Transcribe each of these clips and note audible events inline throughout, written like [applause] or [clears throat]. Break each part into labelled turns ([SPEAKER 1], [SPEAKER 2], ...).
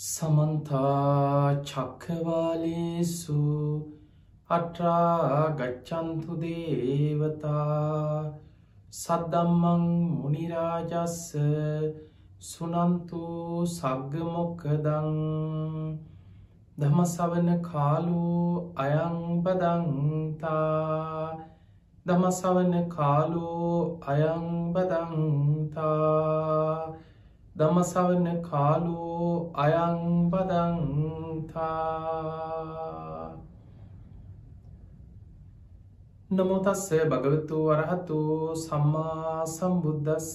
[SPEAKER 1] සමන්තා චක්කවාලේසු අට්‍රා ගච්චන්තු දේවතා සද්දම්මං මුනිරාජස්ස සුනන්තු සග්ගමොක්කදං දමසවන කාලු අයංබදන්තා දමසවන කාලු අයංබදන්තා දමසවන කාලෝ අයංබදන්තා නමුතස්ස භගවතු වරහතු සම්මා සම්බුද්ධස්ස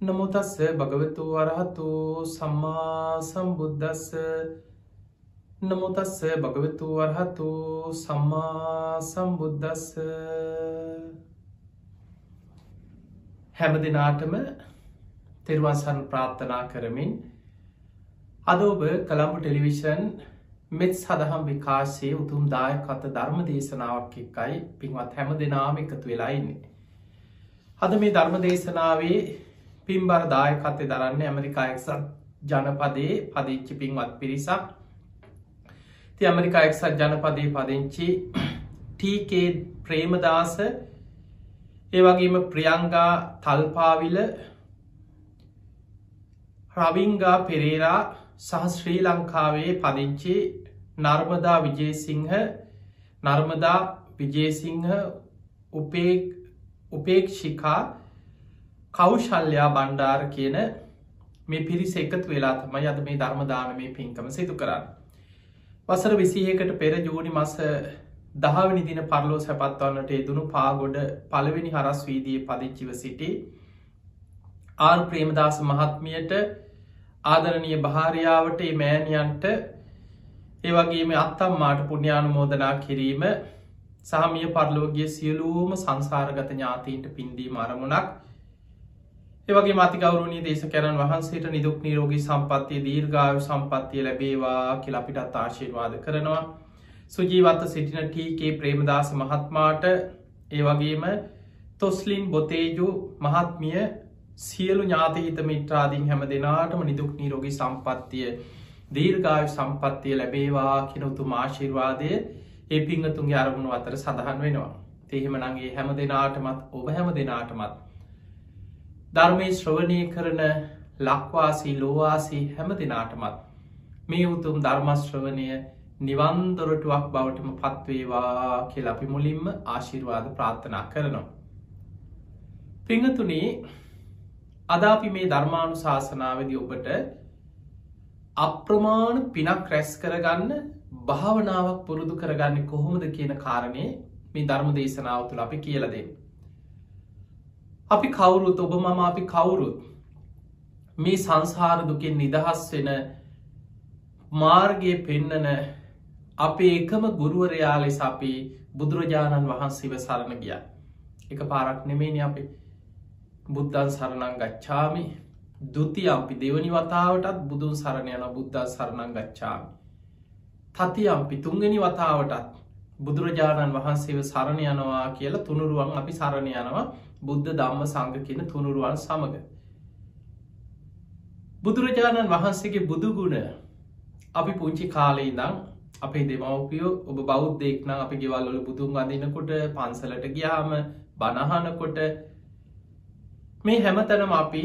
[SPEAKER 1] නමුතස්ස භගවතු වරහතු සම්මා සම්බුද්ධස්ස නමුතස්ස භගවතු වරහතු සම්මා සම්බුද්ධස්ස හැම දෙනාටම තෙරවාසන් ප්‍රාර්ථනා කරමින් අද ඔබ කළම්පු ටෙලිවිෂන් මෙත් සදහම් විකාශය උතුම් දායකත ධර්ම දේශනාවක් එක්කයි පින්වත් හැම දෙනාම එකතු වෙලාඉන්නේ. අද මේ ධර්ම දේශනාවේ පින්බර දායකත්තය දරන්න ඇමරිකා එක්සත් ජනපදයේ පදිච්චි පින්වත් පිරිසක් ති ඇමරිකා එක්සත් ජනපදයේ පදිංචි ටීකේ ප්‍රේමදාස ඒවගේම ප්‍රියංගා තල්පාවිල රවිංගා පෙරේරා සහ ශ්‍රී ලංකාවේ පදිංචි නර්මදා විජේසිංහ නර්මදා විජේසිංහ උපේක්ෂිකා කෞශල්ලයා බණ්ඩාර කියන මේ පිරිස එකතු වෙලා තමයි අද මේ ධර්මදානමේ පින්කම සිදු කරන්න. වසර විසිහකට පෙර ජූනි මස දහවනි දින පරලෝ සැපත්වන්නට එදුණු පාගොඩ පළවෙනි හරස් වීදිය පදිච්චිව සිටි ආර් ප්‍රේමදාස මහත්මියට ආදරණය භාරයාවට මෑණියන්ට ඒවගේම අත්තම්මාට පුුණ්‍යානුමෝදනා කිරීම සාමිය පරලෝගිය සියලූම සංසාරගත ඥාතීන්ට පින්දීම අරමුණක්. ඒවගේ මති ගෞරුණී දේශ කැරන් වහන්සේට නිදුක් නිරෝගී සම්පත්තිය දීර්ගාව සම්පත්තිය ලැබේවා කියලපිටත් ආශීර්වාද කරනවා. සුජීවත්ත සිටින ටීකේ ප්‍රේමදාස මහත්මාට ඒවගේම තොස්ලින් බොතේජු මහත්මිය සියලු ඥාතහිත මිත්‍රාදීන් හැම දෙනාටම නිදුක් නීරෝගී සම්පත්තිය දීර්ගාය සම්පත්තිය ලැබේවා කිනොතු මාශිර්වාදය ඒ පිංහතුන්ගේ අරමුණු අතර සඳහන් වෙනවා. තෙහෙම නගේ හැම දෙනාටමත් ඔබ හැම දෙනාටමත්. ධර්මය ශ්‍රවණය කරන ලක්වාසී ලෝවාසී හැම දෙනාටමත් මේ උතුම් ධර්මශ්‍රවණය නිවන්දොරටුවක් බවටම පත්වේවා කියල අපි මුලින්ම ආශිර්වාද ප්‍රාර්ථනා කරනවා. පිංහතුනේ අදාපි මේ ධර්මාණු ශාසනාවද ඔබට අප්‍රමාණ පිනක් රැස් කරගන්න භාවනාවක් පුරුදු කරගන්න කොහොමද කියන කාරණය මේ ධර්ම දේශනාව තුළ අපි කියලදේ. අපි කවුරුත් ඔබ මම අපි කවුරුත් මේ සංසාර දුකෙන් නිදහස් වෙන මාර්ගය පෙන්නන අපේ එකම ගුරුවරයා ලෙස අපි බුදුරජාණන් වහන්සේව සරණ ගිය එක පාරක් නෙමේනි අපේ බුද්ධන් සරණං ගච්ඡාමි දුති අපි දෙවනි වතාවටත් බුදුන් සරණ යන බුද්ධ සරණං ගච්ඡාමි. තති අපි තුන්ගනි වතාවටත් බුදුරජාණන් වහන්සේව සරණ යනවා කියලා තුනුරුවන් අපි සරණ යනවා බුද්ධ ධම්ම සංග කියන තුනුරුවන් සමඟ. බුදුරජාණන් වහන්සේගේ බුදුගුණ අපි පුංචි කාලේ ඉදං අපේ දෙමවපියෝ ඔබ බෞද්ධෙක්න අපි ගෙවල්ලොල බුදුන් අදිනකොට පන්සලට ගියාම බණහනකොට මේ හැමතැනම අපි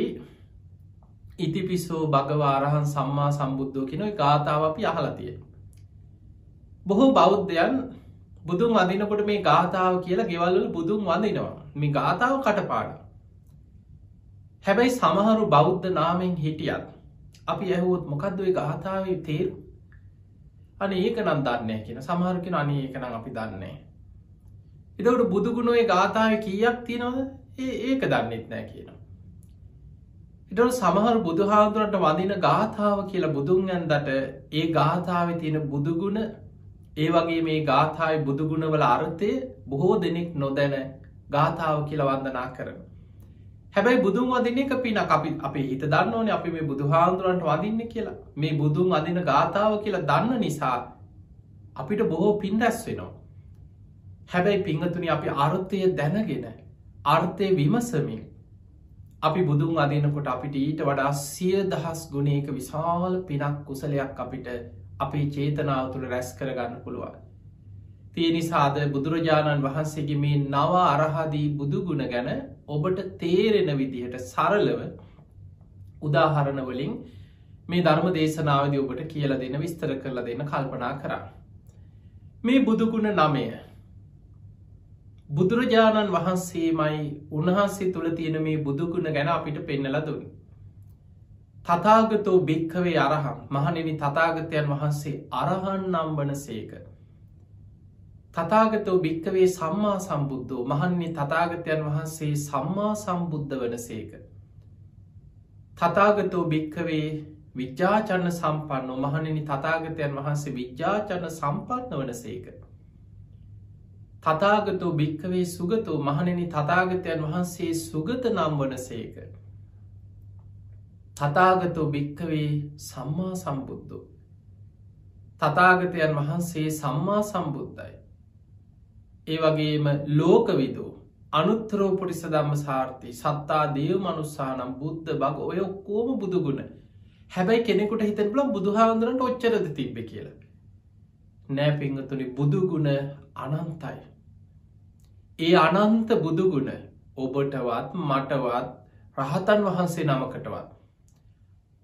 [SPEAKER 1] ඉතිපිස්සෝ භගවාරහන් සම්මා සම්බුද්ධෝ කිනොයි ගාථාව අපි අහලතිය. බොහෝ බෞද්ධයන් බුදුන් වදිනකොට මේ ගාථාව කියලා ගෙවල්ල බුදුන් වඳනවා මේ ගාථාව කටපාඩ. හැබැයි සමහරු බෞද්ධ නාමෙන් හිටියත් අපි ඇහුවොත් මොකක්දයි ගාථාව තේරු අන ඒක නම් දන්න කියෙන සමහරකෙන අනි ඒකනම් අපි දන්නේ. එතකට බුදුගුණොේ ගාථාව කීයක් තියනවද ඒ ඒක දන්නෙත් නෑ කියනවා. එටට සමහර බුදුහාදුරට වදින ගාථාව කියලා බුදුන් ඇන්දට ඒ ගාථාව තියෙන බුදුගුණ ඒ වගේ මේ ගාථායි බුදුගුණවල අර්ථය බොහෝ දෙනෙක් නොදැන ගාථාව කියල වන්දනා කරන. හැබැයි බුදුන් වදින එක පින අපි අපේ හිත දන්න ඕනේ අපි මේ බුදුහාන්දුරන්ට වදින්න කියලා මේ බුදුන් අදින ගාථාව කියලා දන්න නිසා අපිට බොහෝ පින් රැස් වෙනවා. හැබැයි පිංහතුනි අපි අරුත්තය දැනගෙන අර්ථය විමසමින් අපි බුදුන් අදිනකොට අපිට ඊට වඩා සිය දහස් ගුණේක විශාල පිනක් කුසලයක් අපිට අපේ චේතනාව තුළ රැස් කරගන්න පුළුවන්. තිය නිසාද බුදුරජාණන් වහන්සේගේ මේ නව අරහදී බුදුගුණ ගැන ඔබට තේරෙන විදිහට සරලව උදාහරණවලින් මේ ධර්ම දේශනාවද ඔබට කියල දෙන විස්තර කරලා දෙන්න කල්පනා කරා. මේ බුදුගුණ නමය බුදුරජාණන් වහන්සේමයි උන්වහන්සේ තුළ තියෙන මේ බුදුගුණ ගැන අපිට පෙන්නල දුන්. තතාගතෝ භික්කවේ අරහම් මහනෙනි තතාගතයන් වහන්සේ අරහන් නම්බන සේක. තතාගතෝ භික්කවේ සම්මා සම්බුද්ධෝ මහන්නේ තතාගතයන් වහන්සේ සම්මා සම්බුද්ධ වන සේක. තතාගතෝ භික්කවේ විද්‍යාචන්න සම්පන්නෝ මහනෙනි තතාගතයන් වහන්සේ විද්‍යාචන්න සම්පන්න වන සේක. තතාගතෝ භික්කවේ සුගතෝ මහනෙනි තතාගතයන් වහන්සේ සුගත නම් වන සේක. තතාගතෝ භික්කවේ සම්මා සම්බුද්ධෝ. තතාගතයන් වහන්සේ සම්මා සම්බුද්ධයි. ඒ වගේම ලෝකවිදෝ අනුත්තරෝපොටිස දම්ම සාර්ථී සත්තා දේව මනුස්සානම් බුද්ධ බග ඔය ඔක්කෝම බුදුගුණ හැබැයි කෙනෙකුට හිතන් පුලම් බුදුහාන්දුරන්ට ඔච්චරද තිබ්බ කියලා. නෑ පිංහතුනි බුදුගුණ අනන්තයි. ඒ අනන්ත බුදුගුණ ඔබටවත් මටවත් රහතන් වහන්සේ නමකටවත්.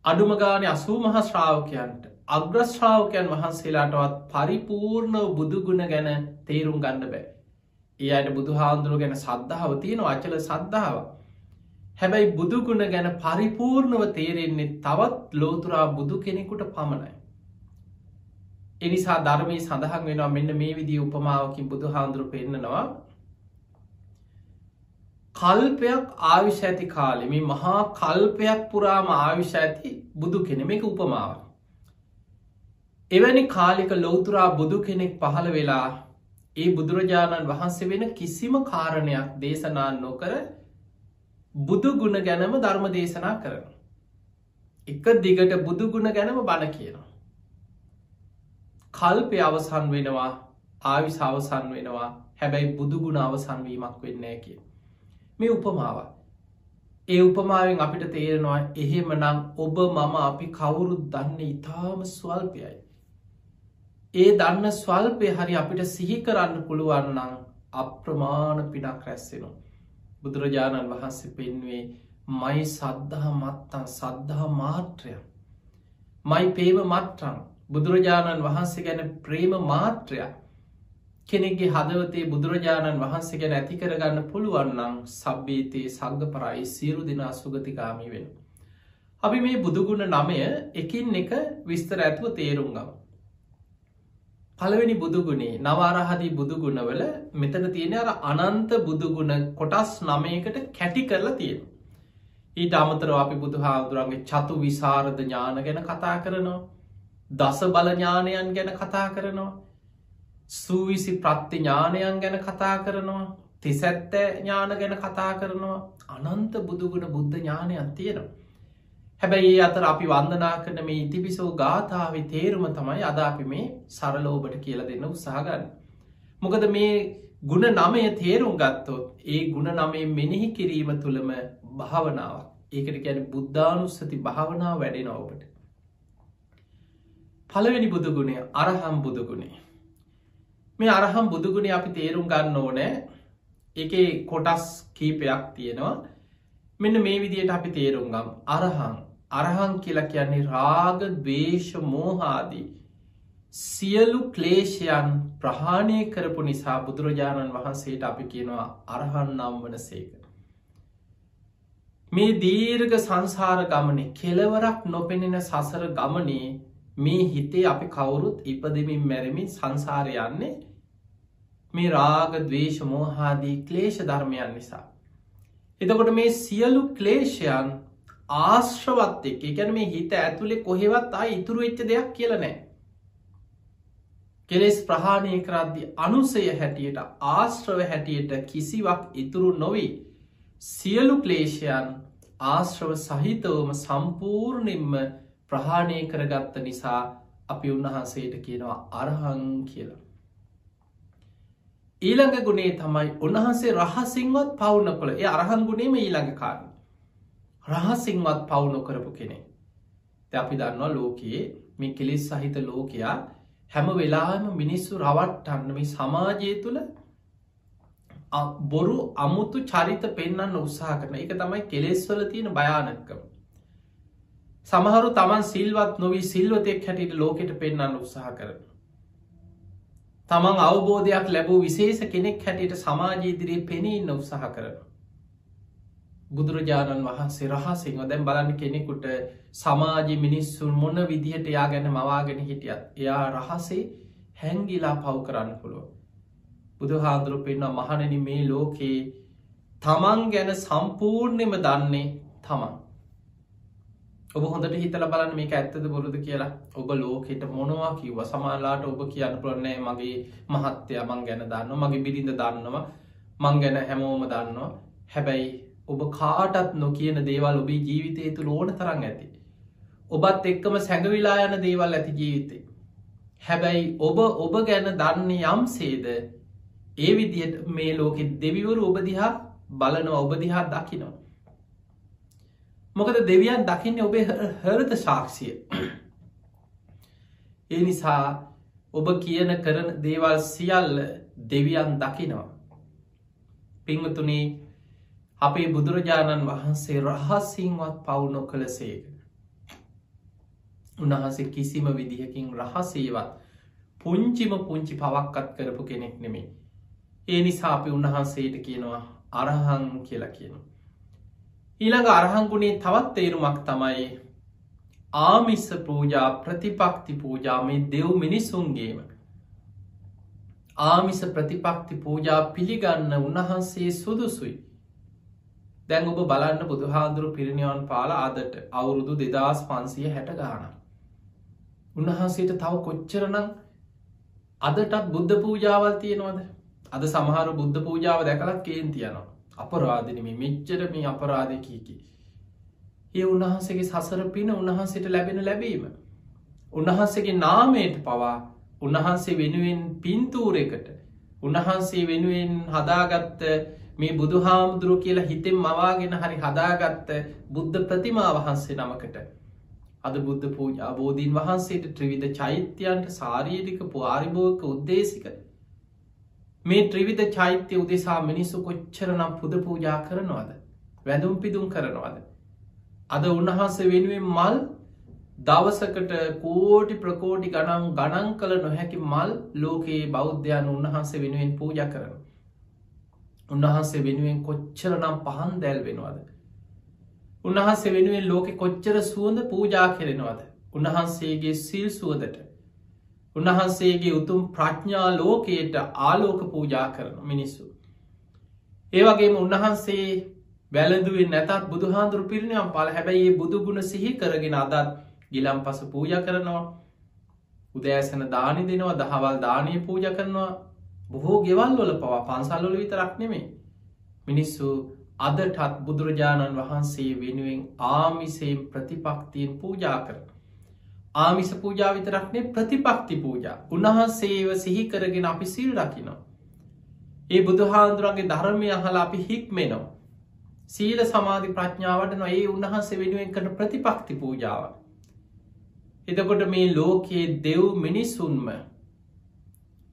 [SPEAKER 1] අඩුමගාන අසූ මහ ශ්‍රාවකයන්ට අග්‍රශ්‍රාවකයන් වහන්සේලාටවත් පරිපූර්ණව බුදුගුණ ගැන තේරුම් ගන්න බෑ. ඒ අයට බුදු හාන්දුරු ගැන සද්ධාව තියෙන අචල සද්ධාව. හැබැයි බුදුගුණ ගැන පරිපූර්ණව තේරෙන්නේ තවත් ලෝතුරා බුදු කෙනෙකුට පමණයි. එනිසා ධර්මී සඳහන් වෙනවා මෙන්න මේ විදි උපමාවකින් බුදු හාන්දුරු පෙන්න්නනවා කල්පයක් ආවිශ ඇති කාලෙම මහා කල්පයක් පුරාම ආවිශ ඇති බුදු කෙනෙමක උපමාව. එවැනි කාලික ලෝතුරා බුදු කෙනෙක් පහළ වෙලා ඒ බුදුරජාණන් වහන්සේ වෙන කිසිම කාරණයක් දේශනා නොකර බුදුගුණ ගැනම ධර්ම දේශනා කරන. එක දිගට බුදුගුණ ගැනම බණ කියනවා. කල්පය අවසන් වෙනවා ආවිස අවසන් වෙනවා හැබැයි බුදුගුණ අවසන්වීමක් වෙන්නේ කිය. මේ උපමාව. ඒ උපමාවෙන් අපිට තේරෙනවා එහෙම නම් ඔබ මම අපි කවුරුත් දන්න ඉතාම ස්වල්පයයි. ඒ දන්න ස්වල්පය හරි අපිට සිහි කරන්න පුළුවන්නන් අප්‍රමාණ පිනක් රැස්සෙනවා. බුදුරජාණන් වහන්සේ පෙන්වේ මයි සද්ධහ මත්තන් සද්ධහ මාත්‍රය. මයි පේම මට්ටන් බුදුරජාණන් වහන්සේ ගැන ප්‍රේම මාත්‍රයක් කෙනෙක්ගේ හදවතේ බුදුරජාණන් වහන්සේ ගැන ඇති කරගන්න පුළුවන්නම් සබ්බේතයේ සග්ග පරයි සියරු දෙනා සුගතිකාමී වෙන. අපි මේ බුදුගුණ නමය එකින් එක විස්තර ඇතුව තේරුම් ගම්. පළවෙනි බුදුගුණේ නවාරහදී බුදුගුණවල මෙතන තියෙන අර අනන්ත බුදුගුණ කොටස් නමයකට කැටි කරලා තියෙන. ඊට අමතර අපි බුදු හාදුරන්ගේ චතු විසාරධ ඥාන ගැන කතා කරනවා. දස බලඥානයන් ගැන කතා කරනවා. සූවිසි ප්‍රත්ති ඥානයන් ගැන කතා කරනවා තිසැත්ත ඥාන ගැන කතා කරනවා අනන්ත බුදුගුණ බුද්ධ ඥානයන් තියෙනවා. හැබැයි ඒ අතර අපි වන්දනා කරන මේ ඉතිපිසෝ ගාථාව තේරුම තමයි අද අපි මේ සරලෝබට කියල දෙන්න උත්සාහගන්න. මොකද මේ ගුණ නමය තේරුම් ගත්තොත් ඒ ගුණ නමේ මෙනෙහි කිරීම තුළම භාවනාව ඒකට ගැන බුද්ධානුස්සති භාවනාව වැඩෙන ඔබට. පළවෙනි බුදුගුණය අරහම් බුදුගුණේ මේ අරහම් බුදුගුණ අපි තේරුම් ගන්න ඕනෑ. එක කොටස් කීපයක් තියෙනවා. මෙන්න මේ විදියට අපි තේරුම්ගම් අරහං. අරහං කියලා කියන්නේ රාග දවේශ මෝහාදී සියලු ක්ලේෂයන් ප්‍රහාණය කරපු නිසා බුදුරජාණන් වහන්සේට අපි කියනවා අරහන් නම් වන සේක. මේ දීර්ග සංසාර ගමනේ කෙලවරක් නොපෙනෙන සසර ගමනේ මේ හිතේ අපි කවුරුත් ඉපදමින් මැරමින් සංසාරය යන්නේ මේ රාග දවේශ මෝහාදී ක්ලේෂ ධර්මයන් නිසා. එතකොට මේ සියලු ක්ලේෂයන් ආශ්‍රවත් එක් එකැන මේ හිත ඇතුළේ කොහෙවත් අයි ඉතුරු එච්ච දෙයක් කියලනෑ. කෙලෙස් ප්‍රහාණය කරද්දි අනුසය හැටියට ආශ්‍රව හැටියට කිසිවක් ඉතුරු නොවී සියලු ක්ලේෂයන් ආශ්‍රව සහිතවම සම්පූර්ණයෙන්ම ප්‍රහාණය කරගත්ත නිසා අපි උන්වහන්සේට කියනවා අරහං කියලා. ඊළඟ ගුණේ තමයි උන්වහන්සේ රහසිංවත් පවුන කොළ ඒ අරහන් ගුණේම ඊළඟ කාරණ. රහසිංවත් පවු නොකරපු කෙනෙ අපි දන්නවා ලෝකයේ මේ කෙලෙස් සහිත ලෝකයා හැම වෙලාම මිනිස්සු රවට්ටන්න මේ සමාජය තුළ බොරු අමුතු චරිත පෙන්න්න උත්සාහ කරන එක තමයි කෙලෙස්වල තියෙන භයානක්කම සමහරු තමන් සිල්වත් නොවී සිල්වතෙක් හැටියට ලෝකෙට පෙන්න්න උත්සාහ කරන තමන් අවබෝධයක් ලැබූ විශේෂ කෙනෙක් හැටියට සමාජීදිරයේ පෙනීන්න උත්සාහ කරන. බුදුරජාණන් වහන්සේ රහසිංහ දැම් බලන්න කෙනෙකුට සමාජි මිනිස්සුන් මොන විදිහට යා ගැන මවාගෙන හිටියත් එයා රහසේ හැංගිලා පව් කරන්න පුළුව. බුදු හාදුරු පෙන්න්න මහණනි මේ ලෝකයේ තමන් ගැන සම්පූර්ණයම දන්නේ තමන්. ඔබ හොඳට හිතල බලන්න මේක ඇත්තද බොරුද කියලා ඔබ ලෝකෙට මොනවා කිව්ව සමාලාට ඔබ කියන්න පුළන්නේ මගේ මහත්තය මං ගැන දන්න මගේ බිරිඳ දන්නවා මං ගැන හැමෝම දන්නවා හැබැයි ඔබ කාටත් නොකියන දේවල් ඔබේ ජීවිතය තුළ ඕන තරන් ඇති. ඔබත් එක්කම සැඟවිලා යන දේවල් ඇති ජීවිතේ. හැබැයි ඔබ ඔබ ගැන දන්නේ යම් සේද ඒ විදියට මේ ලෝකෙ දෙවිවරු ඔබ දිහා බලනවා ඔබ දිහා දකිනවා. මොකද දෙවියන් දකින්න ඔබේ හරත සාක්ෂිය. ඒ නිසා ඔබ කියන කරන දේවල් සියල්ල දෙවියන් දකිනවා. පිංහතුනේ අපේ බුදුරජාණන් වහන්සේ රහසිංවත් පවුනො කළ සේක. උන්වහන්සේ කිසිම විදිහකින් රහසේවත් පුංචිම පුංචි පවක්කත් කරපු කෙනෙක් නෙමේ ඒ නිසා අපි උන්වහන්සේට කියනවා අරහං කියලා කියනවා. ඊළඟ අරහංගුණේ තවත් තේරුමක් තමයි ආමිස්ස පූජා ප්‍රතිපක්ති පූජා මේ දෙව් මිනිසුන්ගේම. ආමිස ප්‍රතිපක්ති පූජා පිළිගන්න උන්වහන්සේ සුදුසුයි. දැන් ඔබ බලන්න බුදුහාදුරු පිරිනිවන් පාල අදට අවුරුදු දෙදස් පන්සිය හැට ගාන උන්වහන්සේට තව කොච්චරනම් අදටත් බුද්ධ පූජාවල් තියෙනවද? අද සමහරු බුද්ධ පූජාව දැකලක් කේන් තියනවා අපරාධනම මෙච්චර මේ අපරාධකීකි. ඒ උන්වහන්සේගේ සසර පින උන්වහන්සේට ලැබෙන ලැබීම. උන්වහන්සේගේ නාමයට පවා උන්වහන්සේ වෙනුවෙන් පින්තූරෙකට උන්වහන්සේ වෙනුවෙන් හදාගත්ත මේ බුදු හාමුදුරුව කියලා හිතෙන් මවාගෙන හරි හදාගත්ත බුද්ධ ප්‍රතිමා වහන්සේ නමකට අද බුද්ධ පූජ අබෝධීන් වහන්සේට ත්‍රවිධ චෛත්‍යයන්ට සාරීරික පුවාරිභෝක උද්දේශික මේ ත්‍රිවිධ චෛත්‍ය උදෙසා මිනිස්සු කොච්චර නම් පුද පූජා කරනවාද? වැඳුම් පිදුම් කරනවාද? අද උන්වහන්ස වෙනුවෙන් මල් දවසකට කෝටි ප්‍රකෝටි ගනම් ගණන් කළ නොහැකි මල් ලෝකයේ බෞද්ධයන් උන්වහන්සේ වෙනුවෙන් පූජ කරන උන්වහන්සේ වෙනුවෙන් කොච්චර නම් පහන් දැල් වෙනවාද? උන්වහන්සේ වෙනුවෙන් ලෝකෙ කොච්චර සුවඳ පූජා කෙරෙනවාද? උන්වහන්සේගේ සිල් සුවදට උන්වහන්සේගේ උතුම් ප්‍රඥා ලෝකයට ආලෝක පූජා කරන මිනිස්සු. ඒවගේම උන්වහන්සේ වැලඳුවෙන් නැතත් බුදුහාන්දුරු පිරිණම් පල හැබැයි බුදුගුණ සිහි කරගෙන අදත් ගිලම් පස පූජ කරනවා. උදෑසන දානි දෙනවා දහවල් දානය පූජ කරනවා. බොහෝ ගෙවල් වල පවා පන්සල්ලොල විතරක් නෙමේ මිනිස්සු අදටත් බුදුරජාණන් වහන්සේ වෙනුවෙන් ආමිසයෙන් ප්‍රතිපක්තියෙන් පූජා කරන ආමිස පූජා විතරක්නේ ප්‍රතිපක්ති පූජා උන්වහන්සේව සිහි කරගෙන අපි සිල් රකිනවා. ඒ බුදුහාන්දුරන්ගේ ධර්මය අහලා අපි හික්මෙනවා. සීල සමාධි ප්‍රඥාවට නො ඒ උන්වහන්සේ වෙනුවෙන් කරන ප්‍රතිපක්ති පූජාව. එතකොට මේ ලෝකයේ දෙව් මිනිස්සුන්ම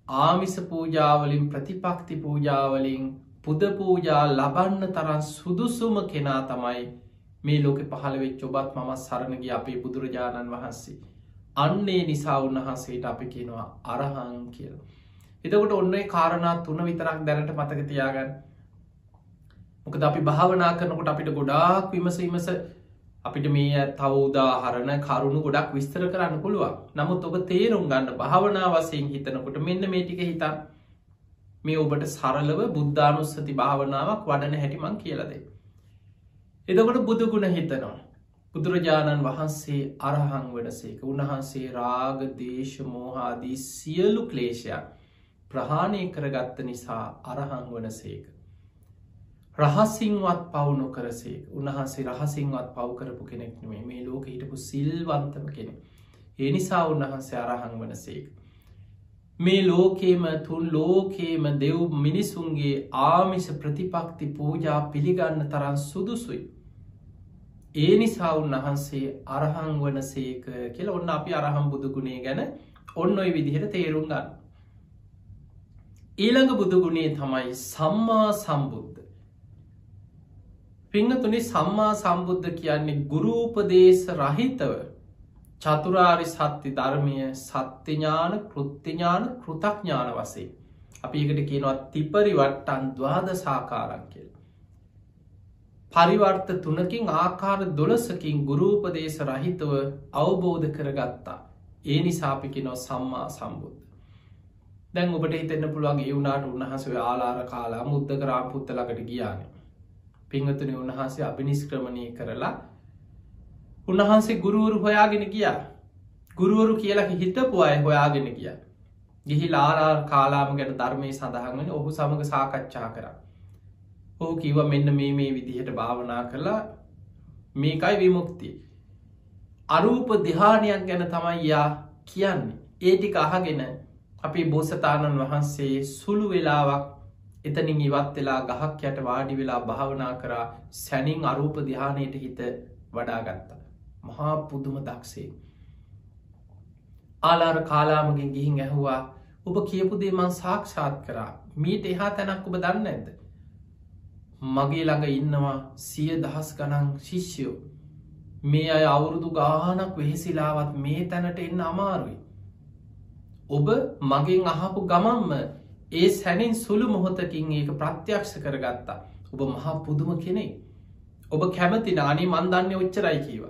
[SPEAKER 1] ආමිස පූජාවලින් ප්‍රතිපක්ති පූජාවලින් පුද පූජා ලබන්න තරන් සුදුසුම කෙනා තමයි මේ ලෝක පහළවෙච් ඔබත් මම සරණග අපේ බුදුරජාණන් වහන්සේ. අන්නේ නිසා උන්වහන්සේට අපි කියනවා අරහං කියල. එතකොට ඔන්නේ කාරණා තුන විතරක් දැනට මතක තියාගන්න. මොකද අපි භාවනා කරනකොට අපිට ගොඩාක් විමසීමස අපිට මේ තවදා හරණ කරුණු ගොඩක් විස්තර කරන්න පුළුවන් නමුත් ඔබ තේරුම් ගන්න භාවනා වසයෙන් හිතනකොට මෙන්න මේටික හිතා මේ ඔබට සරලව බුද්ධානුස්සති භාවනාවක් වඩන හැටිමං කියලදේ. එදකොට බුදුගුණ හිතනවා බුදුරජාණන් වහන්සේ අරහං වනසේක උන්වහන්සේ රාග දේශ මෝහාදී සියලු ක්ලේෂයක් ප්‍රහාණය කරගත්ත නිසා අරහං වනසේක. රහසිංවත් පවු නොකරසේක උන්වහන්සේ රහසිංවත් පව් කරපු කෙනෙක් නෙමේ මේ ලෝක හිටපු සිල්වන්තම කෙනෙ. ඒ නිසා උන්වහන්සේ අරහං වනසේක. මේ ලෝකේම තුන් ලෝකේම දෙව් මිනිසුන්ගේ ආමිෂ ප්‍රතිපක්ති පූජා පිළිගන්න තරන් සුදුසුයි. ඒ නිසා උන්වහන්සේ අරහං වන සේක කියල ඔන්න අපි අරහම් බුදුගුණේ ගැන ඔන්න ඔයි විදිහට තේරුම් ගන්න. ඊළඟ බුදුගුණේ තමයි සම්මා සම්බුද්ධ. පිංහතුනි සම්මා සම්බුද්ධ කියන්නේ ගුරූපදේශ රහිතව චතුරාරි සත්‍ය ධර්මය සත්‍යඥාන කෘත්තිඥාන කෘතඥාන වසේ. අපි එකට කියනවත් තිපරිවට්ටන් දවාද සාකාරන් කියල. පරිවර්ත තුනකින් ආකාර දොළසකින් ගුරූපදේශ රහිතව අවබෝධ කරගත්තා. ඒ නිසාපිකි නො සම්මා සම්බුද්ධ. දැන් ඔබට හිතෙන්න්න පුළුවන් ඒ වුණට උන්හසව ආලාර කාලා මුද්ද කරා පුත්තලකට ගියාන. පිංහතුන උන්වහන්සේ අභිනිස්ක්‍රමණය කරලා උන්වහන්සේ ගුරුවරු හොයාගෙන ගියා. ගුරුවරු කියලා හිතපු අය හොයාගෙන ගිය. ගිහි ලාරාර් කාලාම ගැන ධර්මය සඳහන්ගෙන ඔහු සමඟ සාකච්ඡා කරා. ඔහු කිව මෙන්න මේ මේ විදිහට භාවනා කරලා මේකයි විමුක්තිය. අරූප දිහානයක් ගැන තමයි යා කියන්නේ. ඒටික අහගෙන අපි බෝසතාණන් වහන්සේ සුළු වෙලාවක් එතනින් ඉවත් වෙලා ගහක් යට වාඩි වෙලා භාවනා කරා සැනින් අරූප දිහානයට හිත වඩාගත්තා. මහා පුදුම දක්සේ. ආලාර කාලාමගෙන් ගිහින් ඇහුවා ඔබ කියපු දේමන් සාක්ෂාත් කරා මීට එහා තැනක් ඔබ දන්න ඇද. මගේ ළඟ ඉන්නවා සිය දහස් ගනන් ශිෂ්‍යයෝ. මේ අය අවුරුදු ගානක් වෙහෙසිලාවත් මේ තැනට එන්න අමාරුයි. ඔබ මගෙන් අහපු ගමම්ම ඒ සැනින් සුළු මොහොතකින් ඒක ප්‍රත්‍යක්ෂ කරගත්තා. ඔබ මහා පුදුම කෙනෙ ඔබ කැමති නානේ මන්දන්න ඔච්චරයි කීව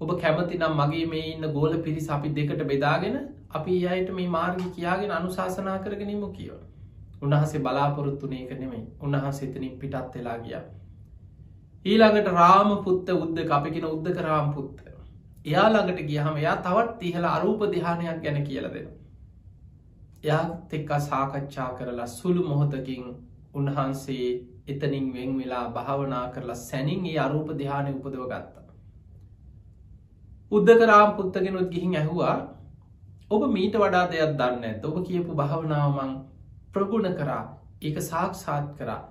[SPEAKER 1] ඔබ කැමති නම් මගේ මේ ඉන්න ගෝල පිරිස අපි දෙකට බෙදාගෙන අපි අයට මේ මාර්ග කියාගෙන අනුශාසනා කරගෙනීම කියව උන්වහසේ බලාපොරොත්තුනේ එක නෙමයි. උන්වහන්සේ එතනින් පිටත් වෙලා ගිය. ඊළඟට රාම පුත්ත උද්ද අපිකෙන උද්දක රාම් පුත්ත. එයා ළඟට ගියහම එයා තවත් ඉහල අරූප දිහානයක් ගැන කියල දෙෙන එයාත් එක්කා සාකච්ඡා කරලා සුළු මොහොතකින් උන්වහන්සේ එතනින් වෙන් වෙලා භාවනා කරලා සැනින් ඒ අරූප දිහානය උපදව ගත්තා. උද්දකරාම් පුත්තගෙනුත් ගිහින් ඇහුවා ඔබ මීට වඩා දෙයක් දන්න ඇත ඔබ කියපු භාවනාවමං ප්‍රගුණ කරා. ඒක සාක්ෂාත් කරා.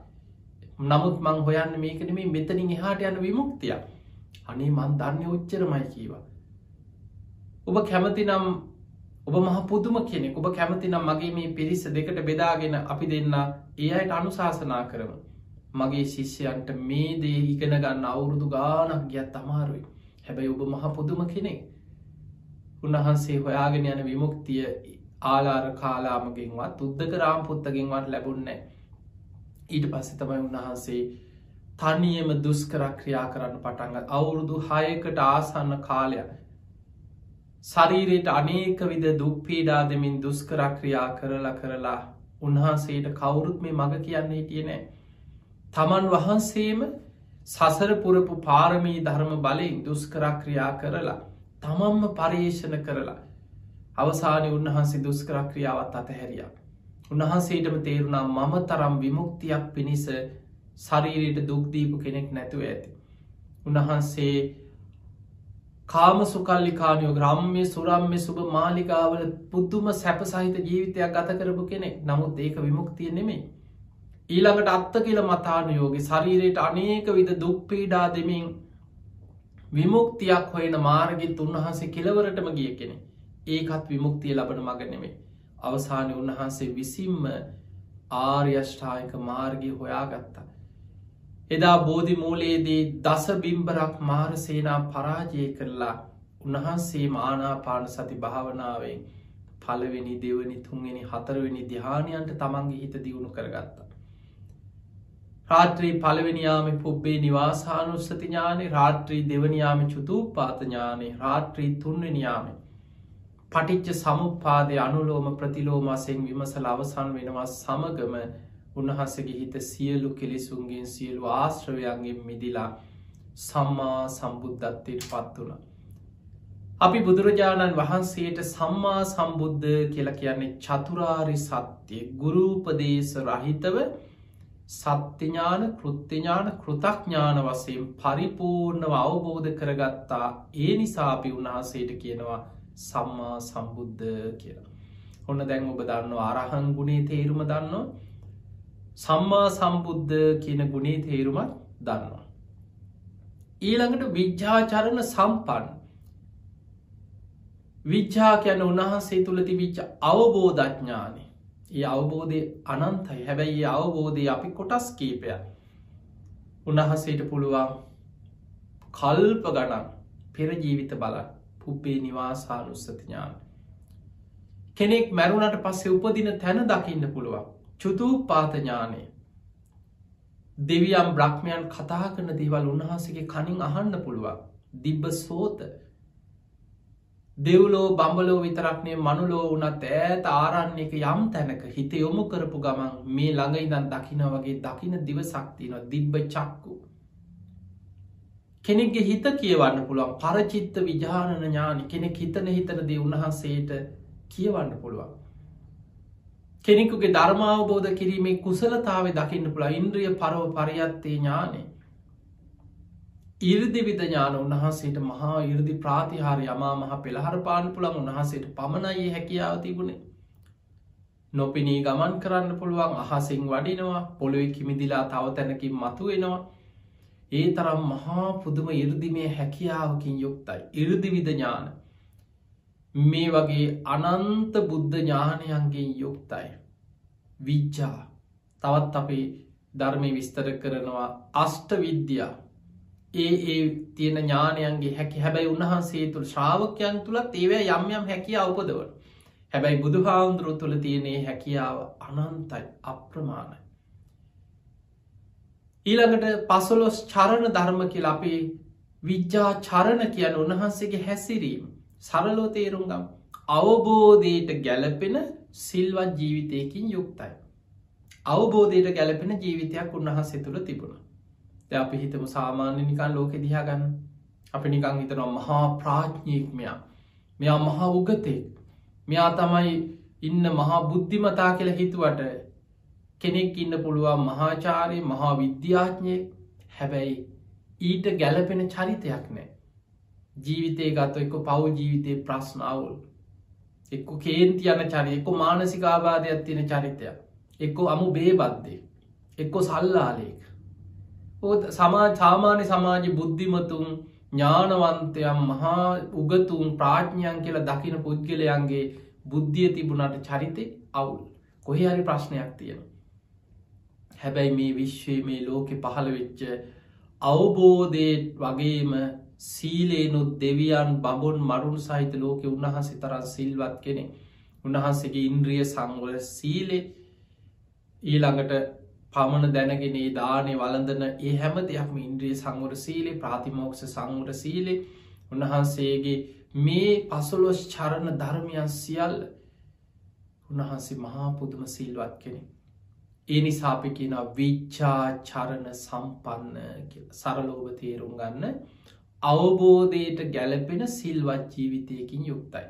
[SPEAKER 1] නමුත් මං හොයන්න මේකන මේ මෙතනින් එහාට යන විමුක්තිය අනේ මන් දන්න ඔච්චරමයි කීවා. ඔබ කැමති නම් ඔබ මහ පුදුම කෙනෙක්. ඔබ කැමතිනම් මගේ මේ පිරිස දෙකට බෙදාගෙන අපි දෙන්න ඒ අයට අනුශාසනා කරම. මගේ ශිෂ්‍යයන්ට මේ දේ ඉගෙන ගන්න අවුරුදු ගානක් ගියත් අමාරුයි. හැබැයි ඔබ මහ පුදුම කෙනෙක්. උන්වහන්සේ හොයාගෙන යන විමුක්තිය ආලාර කාලාමගෙන්වත් උද්දක රාම් පුත්තගෙන්වත් ලැබුන්නෑ ඊට පස්සෙ තමයි උන්වහන්සේ තනියම දුස්කරක් ක්‍රියා කරන්න පටන්ගත් අවුරුදු හයකට ආසන්න කාලයක් ශරීරයට අනේක විද දුක්පීඩා දෙමින් දුස්කරක්‍රියා කරලා කරලා උන්වහන්සේට කවුරුත් මේ මඟ කියන්නේ කියනෑ. තමන් වහන්සේම සසර පුරපු පාරමී ධර්ම බලයෙන් දුස්කරක්‍රියා කරලා තමන්ම පර්යේෂණ කරලා අවසානය උන්වහන්සේ දුස්කරක්‍රියාවත් අතහැරිය. උන්වහන්සේටම තේරුණා මම තරම් විමුක්තියක් පිණිස ශරීරයට දුක්දීපු කෙනෙක් නැතුව ඇති. උන්වහන්සේ කාම සුකල්ලිකානයෝ ග්‍රම්මය සුරම්ම සුභ මාලිකාවල පුද්දුම සැප සහිත ජීවිතයක් ගත කරපු කෙනෙක් නමුත් ඒක විමුක්තිය නෙමේ. ඊළඟට අත්ත කියල මතානයෝගේ ශරීරයට අනේක විද දුක්පීඩා දෙමින් විමුක්තියක් හොයන මාර්ගිත් උන්වහන්සේ කෙලවරටම ගිය කෙනෙ ඒකත් විමුක්තිය ලබන මග නෙමේ. අවසානය උන්වහන්සේ විසිම්ම ආර්යෂ්ඨායක මාර්ගය හොයාගත්තා. එදා බෝධි මූලයේදී දස බිම්බරක් මාරසේනා පරාජය කරලා උන්වහන්සේ මානාපාන සති භාවනාවෙන් පලවෙනි දෙවනි තුන්වෙනි හතරවෙනි දිහානයන්ට තමන්ගේ හිත දියුණු කරගත්තා. රාත්‍රී පලවෙනියාම පුබ්බේ නිවාසානුස්සති ඥානෙ රාත්‍රී දෙවනියාම චුතු පාතඥානේ රාත්‍රී තුන්වනියාම පටිච්ච සමුපාදය අනුලෝම ප්‍රතිලෝමසෙන් විමසල අවසන් වෙනවා සමගම උන්වහසගේ හිත සියලු කෙලෙසුන්ගෙන් සියලු ආශ්‍රවයන්ගෙන් මිදිලා සම්මා සම්බුද්ධත්වයට පත් වුණ. අපි බුදුරජාණන් වහන්සේට සම්මා සම්බුද්ධ කියලා කියන්නේ චතුරාරි සත්‍යය ගුරූපදේශ රහිතව සත්‍යඥාන කෘත්තිඥාන කෘතඥාන වසයෙන් පරිපූර්ණව අවබෝධ කරගත්තා ඒ නිසාපි උන්වහන්සේට කියනවා සම්මා සම්බුද්ධ කියලා. ඔන්න දැන් ඔබ දන්න ආරහන් ගුණේ තේරුම දන්නවා. සම්මා සම්බුද්ධ කියන ගුණේ තේරුමත් දන්නවා. ඊළඟට විද්‍යාචරණ සම්පන් විච්චා කියන උන්වහන්සේ තුළ තිබිච්ච අවබෝධඥානය ඒ අවබෝධය අනන්තයි. හැබැයි ඒ අවබෝධය අපි කොටස් කීපය උන්වහන්සේට පුළුවන් කල්ප ගණන් පෙර ජීවිත බලන් පුබ්බේ නිවාසානුස්සතිඥාන. කෙනෙක් මැරුණට පස්සේ උපදින තැන දකින්න පුළුවන්. චුතු පාතඥානය. දෙවියම් බ්‍රහ්මයන් කතා කරන දේවල් උන්වහන්සගේ කනින් අහන්න පුළුවන්. දිබ්බ සෝත. දෙව්ලෝ බම්බලෝ විතරක්නේ මනුලෝ වනත් ඈත ආරන්න එක යම් තැනක හිත යොමු කරපු ගමන් මේ ළඟ ඉදන් දකින වගේ දකින දිව සක්තින දිබ්බ චක්කු. කෙනෙක්ගේ හිත කියවන්න පුළුවන්. පරචිත්ත විජානන ඥානි. කෙනෙක් හිතන හිතන දේ උන්වහන්සේට කියවන්න පුළුවන්. කෙනෙකුගේ ධර්මාවබෝධ කිරීමේ කුසලතාව දකින්න පුළ ඉන්ද්‍රිය පරව පරියත්තේ ඥානේ. ඉර්දි විද ඥාන උන්වහන්සේට මහා ඉර්දි ප්‍රාතිහාර යමා මහ පෙළහර පාන පුළන් උන්වහන්සේට පමණයි හැකියාව තිබුණේ. නොපිනී ගමන් කරන්න පුළුවන්. අහසිං වඩිනවා. පොළොවෙ කිමිදිලා තව තැනකින් මතු වෙනවා ඒ තරම් මහා පුදුම ඉර්දිමේ හැකියාවකින් යුක්තයි. ඉර්දිවිද ඥාන. මේ වගේ අනන්ත බුද්ධ ඥානයන්ගෙන් යුක්තයි. විච්චා තවත් අපේ ධර්මය විස්තර කරනවා අෂ්ට විද්‍යා. ඒ ඒ තියෙන ඥානයන්ගේ හැකි හැබැයි උන්වහන්සේ තුළ ශ්‍රාවකයන් තුළත් ඒවැ යම් යම් හැකිය අවපදවන හැබැයි බුදු හාමුදුරුව තුළ තියනේ හැකියාව අනන්තයි අප්‍රමාණයි. ඊළඟට පසොලොස් චරණ ධර්ම කියල අපේ විද්‍යා චරණ කියන උන්වහන්සේගේ හැසිරීම. සරලෝ තේරුම්ගම් අවබෝධයට ගැලපෙන සිල්වත් ජීවිතයකින් යුක්තයි. අවබෝධයට ගැලපෙන ජීවිතයක් උන්වහන්සේ තුළ තිබුණ. අපි හිතම සාමාන්‍ය නිකන් ලෝකෙ දිහා ගන්න. අපි නිකං හිතනවා මහා ප්‍රාඥ්ඥයෙක් මෙයා මෙයා මහා උගතෙක්. මෙයා තමයි ඉන්න මහා බුද්ධිමතා කියලා හිතුවට කෙනෙක් ඉන්න පුළුවන් මහාචාරය මහා විද්‍යාඥය හැබැයි ඊට ගැලපෙන චරිතයක් නෑ. ජීවිතය ගත්ත එක පව් ජීවිතය ප්‍රශ්නාවුල්. එක්ක කේන්ති යන චරය එක්ක මානසිකාබාධයක් තියෙන චරිතයක්. එක්කෝ අමු බේබද්දේ. එක්කො සල්ලාලේක. සමා සාමාන්‍ය සමාජ බුද්ධිමතුන් ඥානවන්තයම් මහා උගතුන් ප්‍රාඥ්ඥයන් කියලා දකින පුද්ගලයන්ගේ බුද්ධිය තිබුණට චරිතය අවුල්. කොහේ හරි ප්‍රශ්නයක් තියෙන. හැබැයි මේ විශ්වය මේ ලෝකෙ පහළ වෙච්ච අවබෝධයට වගේම සීලේනුත් දෙවියන් බඹුන් මරුන් සහිත ලෝකෙ උන්වහන්සේ තරන් සිල්වත් කෙනෙ උන්වහන්සේගේ ඉන්ද්‍රිය සංවල සීලේ ඊළඟට පමණ දැනගෙනේ දානය වලඳන ඒ හැම දෙයක්ම ඉන්ද්‍රිය සංවර සීලේ ප්‍රාතිමෝක්ෂ සංවර සීලේ උන්වහන්සේගේ මේ පසුලොස් චරණ ධර්මයන් සියල්ල උන්වහන්සේ මහා පුදුම සිල්වත් කෙනෙ. ඒ නිසාපි කියන විච්චා චරණ සම්පන්න සරලෝභ තේරුම් ගන්න අවබෝධයට ගැලපෙන සිල්වත් ජීවිතයකින් යුක්තයි.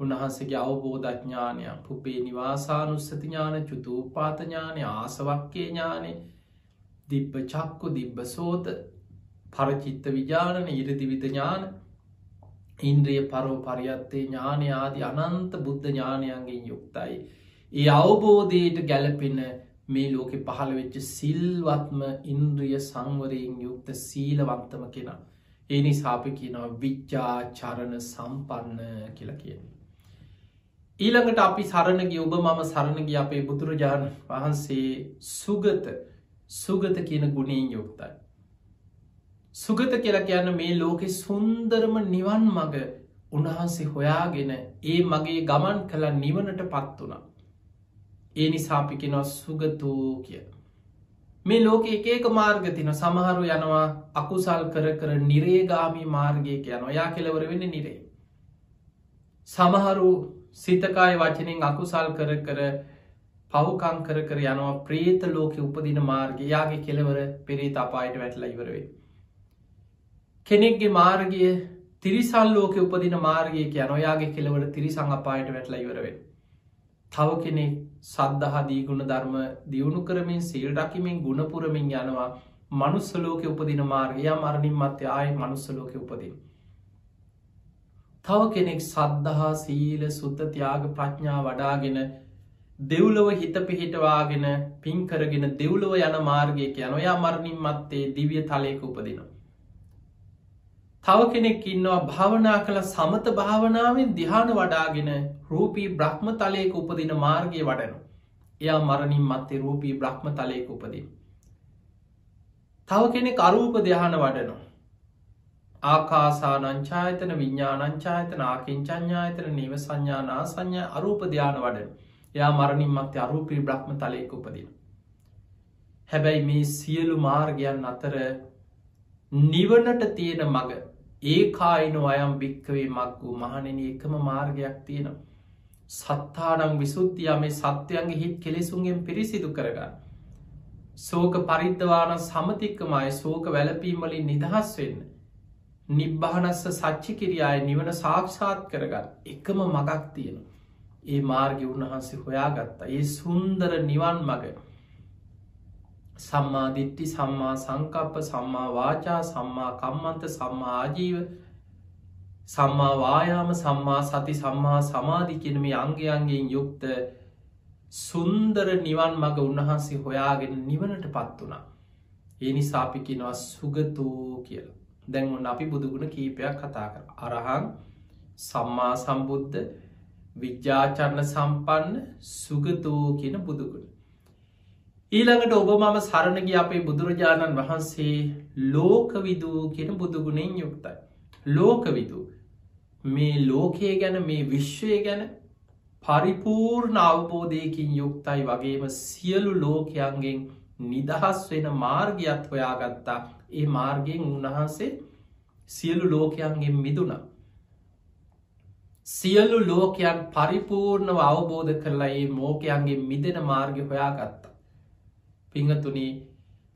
[SPEAKER 1] උන්වහන්සේගේ අවබෝධඥානයක් පුබේ නිවාසානුස්සති ඥාන චුතූපාතඥානය ආසවක්කේ ඥානය දිබ්බ චක්කු දිබ්බ සෝත පරචිත්ත විජානන ඉරදිවිත ඥාන ඉන්ද්‍රිය පරෝ පරියත්තේ ඥානය ආදි අනන්ත බුද්ධ ඥානයන්ගෙන් යුක්තයි. ඒ අවබෝධයට ගැලපෙන මේ ලෝකෙ පහළ වෙච්ච සිල්වත්ම ඉන්ද්‍රිය සංවරයෙන් යුක්ත සීලවන්තම කෙන. ඒ නිසාපි කියනවා විච්චා චරණ සම්පන්න කියලා කියන්නේ. ඊළඟට අපි සරණග ඔබ මම සරණග අපේ බුදුරජාණන් වහන්සේ සුගත සුගත කියන ගුණයෙන් යුක්තයි. සුගත කියලා කියන්න මේ ලෝකෙ සුන්දරම නිවන් මග උන්වහන්සේ හොයාගෙන ඒ මගේ ගමන් කළ නිවනට පත් වුණ. ඒ නිසාපි කෙනවා සුගතෝ කිය. මේ ලෝක එක එක මාර්ග තින සමහරු යනවා අකුසල් කර කර නිරේගාමී මාර්ගය කියන ඔයා කෙලවර වෙන්න නිරේ. සමහරු සිතකාය වචනින් අකුසල් කර කර පවකං කර කර යනවා ප්‍රේත ලෝක උපදින මාර්ගයාගේ කෙලවර පෙරේත අපායට වැටල ඉවරවේ. කෙනෙක්ගේ මාර්ගය තිරිසල් ලෝක උපදින මාර්ගය කියන ඔයාගේ කෙලවර තිරිසං අපායට වැටල ඉවරවේ. තව කෙනෙක් සද්ධහදී ගුණ ධර්ම දියුණු කරමින් සීල් රකිමින් ගුණපුරමින් යනවා මනුස්සලෝක උපදින මාර්ගයා මරණින් මත්‍ය ආය මනුස්සලෝක උපදින්. තව කෙනෙක් සද්ධහා සීල සුත්ත තියාග ප්‍රඥා වඩාගෙන දෙව්ලොව හිත පිහිටවාගෙන පින්කරගෙන දෙව්ලොව යන මාර්ගය කියන ඔයා මරණින් මත්තේ දිවිය තලයක උපදිනවා. තව කෙනෙක් ඉන්නවා භාවනා කළ සමත භාවනාවෙන් දිහාන වඩාගෙන රූපී බ්‍රහ්ම තලයක උපදින මාර්ගය වඩනු. එයා මරණින් මත්තේ රූපී බ්‍රහ්ම තලයක උපදින්. තව කෙනෙ අරූප දෙහන වඩනු. ආකාසානංචායතන විඤ්ඥානංචායතන ආකින්චඥායතන නීව සංඥානා සංඥ අරූප ධ්‍යාන වඩන යා මරණින් මත්තේ අරූපී බ්‍රහ්ම තලයක උපදින. හැබැයි මේ සියලු මාර්ගයන් අතර නිවනට තියෙන මඟ ඒකායින අයම් භික්කවේ මක් වූ මහනෙන එකම මාර්ගයක් තියෙනවා. සත්තානං විසුද්ධිය මේ සත්‍යයන්ගේ හිත් කෙලෙසුන්ගෙන් පිරිසිදු කරගන්න. සෝක පරිද්ධවාන සමතික්කමයි සෝක වැලපීමලින් නිදහස් වෙන්න. නිබ්බානස්ස සච්චි කිරියාය නිවන සාක්ෂාත් කරගන්න එකම මගක් තියෙන. ඒ මාර්ග උන්වහන්සේ හොයාගත්තා ඒ සුන්දර නිවන් මග සම්මාධිට්ටි සම්මා සංකප්ප සම්මා වාචා සම්මා කම්මන්ත සම්මා ආජීව සම්මා වායාම සම්මා සති සම්මා සමාධි කියන මේ අංගයන්ගෙන් යුක්ත සුන්දර නිවන් මඟ උන්වහන්සේ හොයාගෙන නිවනට පත් වනා. ඒ නිසාපි කෙනවා සුගතෝ කියලා. දැන් ඔන්න අපි බුදුගුණ කීපයක් කතා කර. අරහං සම්මා සම්බුද්ධ විද්‍යාචරණ සම්පන්න සුගතෝ කියන බුදුගුණ. ඊළඟට ඔබ මම සරණග අපේ බුදුරජාණන් වහන්සේ ලෝකවිදූ කියෙන බුදුගුණෙන් යුක්තයි. ලෝකවිදූ මේ ලෝකය ගැන මේ විශ්වය ගැන පරිපූර්ණ අවබෝධයකින් යුක්තයි වගේම සියලු ලෝකයන්ගෙන් නිදහස් වෙන මාර්ගයක් හොයාගත්තා ඒ මාර්ගයෙන් උන්වහන්සේ සියලු ලෝකයන්ගෙන් මිදුණ. සියලු ලෝකයන් පරිපූර්ණව අවබෝධ කරලා ඒ මෝකයන්ගේ මිදෙන මාර්ග හොයාගත්තා. පිංහතුනී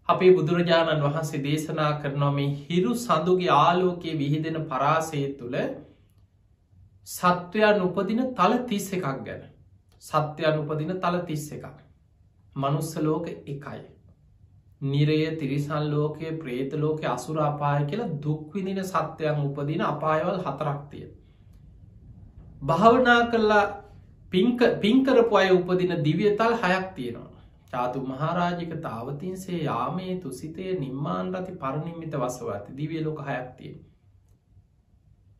[SPEAKER 1] අපේ බුදුරජාණන් වහන්සේ දේශනා කරනවා මේ හිරු සඳුගේ ආලෝකයේ විහිදෙන පරාසය තුළ සත්වයන් උපදින තල තිස්ස එකක් ගැන. සත්‍යයන් උපදින තල තිස්ස එකක්. මනුස්සලෝක එකයි. නිරය තිරිසල් ලෝකය ප්‍රේත ලෝක අසුර අපාය කියලා දුක්විදින සත්‍යයන් උපදින අපායවල් හතරක්තිය භාවනා කරලා පින්කරපු අය උපදින දිවියතල් හයක් තියෙනවා. චාතු මහරාජික තාවතින්සේ යාමේ තුසිතය නිම්මාන් රති පරණින්මිත වසවඇති දිවිය ලෝක හයක්තිය.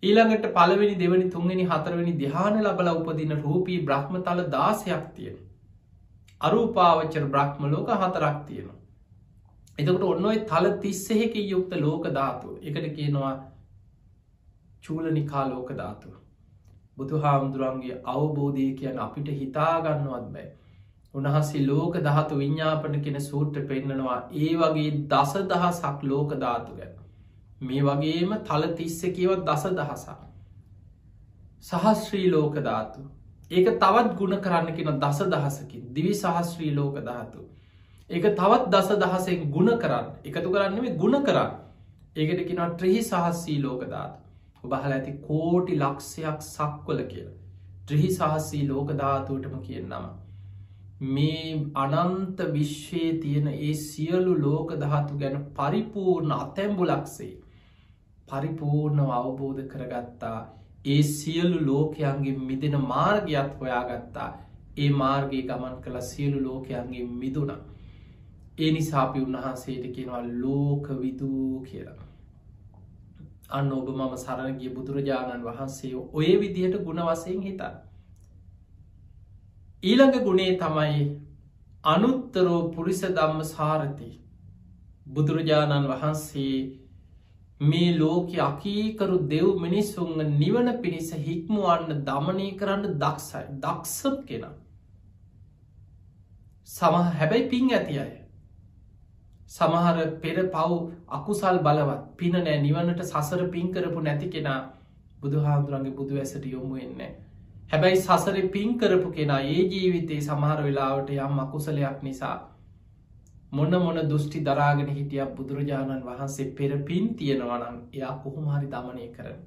[SPEAKER 1] ඊළඟට පළවෙනි දෙවනි තුන්වෙනි හතරවෙනි දිහාන ලබල උපදින රූපී බ්‍රහ්මතල දාසයක් තියෙන. අරූපාවච්චර බ්‍රහ්ම ලෝක හතරක් තියෙන. එතකට ඔන්නඔයි තල තිස්සෙහෙක යුක්ත ලෝක ධාතු එකට කියනවා චූලනිකා ලෝක ධාතුව. බුදු හාමුදුරන්ගේ අවබෝධය කියන අපිට හිතාගන්නවත් බෑ. උන්හන්සේ ලෝක දහතු විඤ්ඥාපන කෙන සූට්‍ර පෙන්න්නනවා ඒ වගේ දස දහසක් ලෝක ධාතු ගැන මේ වගේම තල තිස්ස කියවත් දස දහසක්. සහස්ශ්‍රී ලෝක ධාතු. ඒක තවත් ගුණ කරන්න කෙන දස දහසකින්. දිවි සහස්ශ්‍රී ලෝක ධාතු. ඒක තවත් දස දහසෙන් ගුණ කරන්න. එකතු කරන්නේ ගුණ කරන්න. ඒකට කෙන ත්‍රහි සහස්සී ලෝක ධාතු. ඔබහල ඇති කෝටි ලක්ෂයක් සක්වල කියලා. ත්‍රහි සහස්සී ලෝක ධාතුවටම කියන්නම මේ අනන්ත විශ්වයේ තියෙන ඒ සියලු ලෝක දහතු ගැන පරිපූර්ණ අතැම්බුලක්සේ පරිපූර්ණව අවබෝධ කරගත්තා. ඒ සියලු ලෝකයන්ගේ මිදෙන මාර්ගයක් හොයාගත්තා. ඒ මාර්ගය ගමන් කළ සියලු ලෝකයන්ගේ මිදුණ. ඒ නිසාපි උන්වහන්සේට කියෙනවා ලෝක විදූ කියලා. අන්න ඔබ මම සරණගිය බුදුරජාණන් වහන්සේ ඔය විදිහට ගුණ වසයෙන් හිතා ඊළඟ ගුණේ තමයි අනුත්තරෝ පුරිස දම්ම සාරති. බුදුරජාණන් වහන්සේ මේ ලෝක අකීකරු දෙව් මිනිස්සුන්ග නිවන පිණිස හික්මුවන්න දමනය කරන්න දක්සයි දක්සප් කෙන. සම හැබැයි පින් ඇති අය. සමහර පෙර පව් අකුසල් බලවත් පින නෑ නිවනට සසර පින් කරපු නැති කෙනා බුදු හාමුදුරන්ගේ බුදු ඇසට යොමු වෙන්නේ හැබැයි සසර පින් කරපු කෙනා ඒ ජීවිතයේ සමහර වෙලාවට යම් අකුසලයක් නිසා මොන්න මොන දෘෂ්ටි දරාගෙන හිටියක් බුදුරජාණන් වහන්සේ පෙර පින් තියෙනවනම් එයා කොහොමහරි දමනය කරන.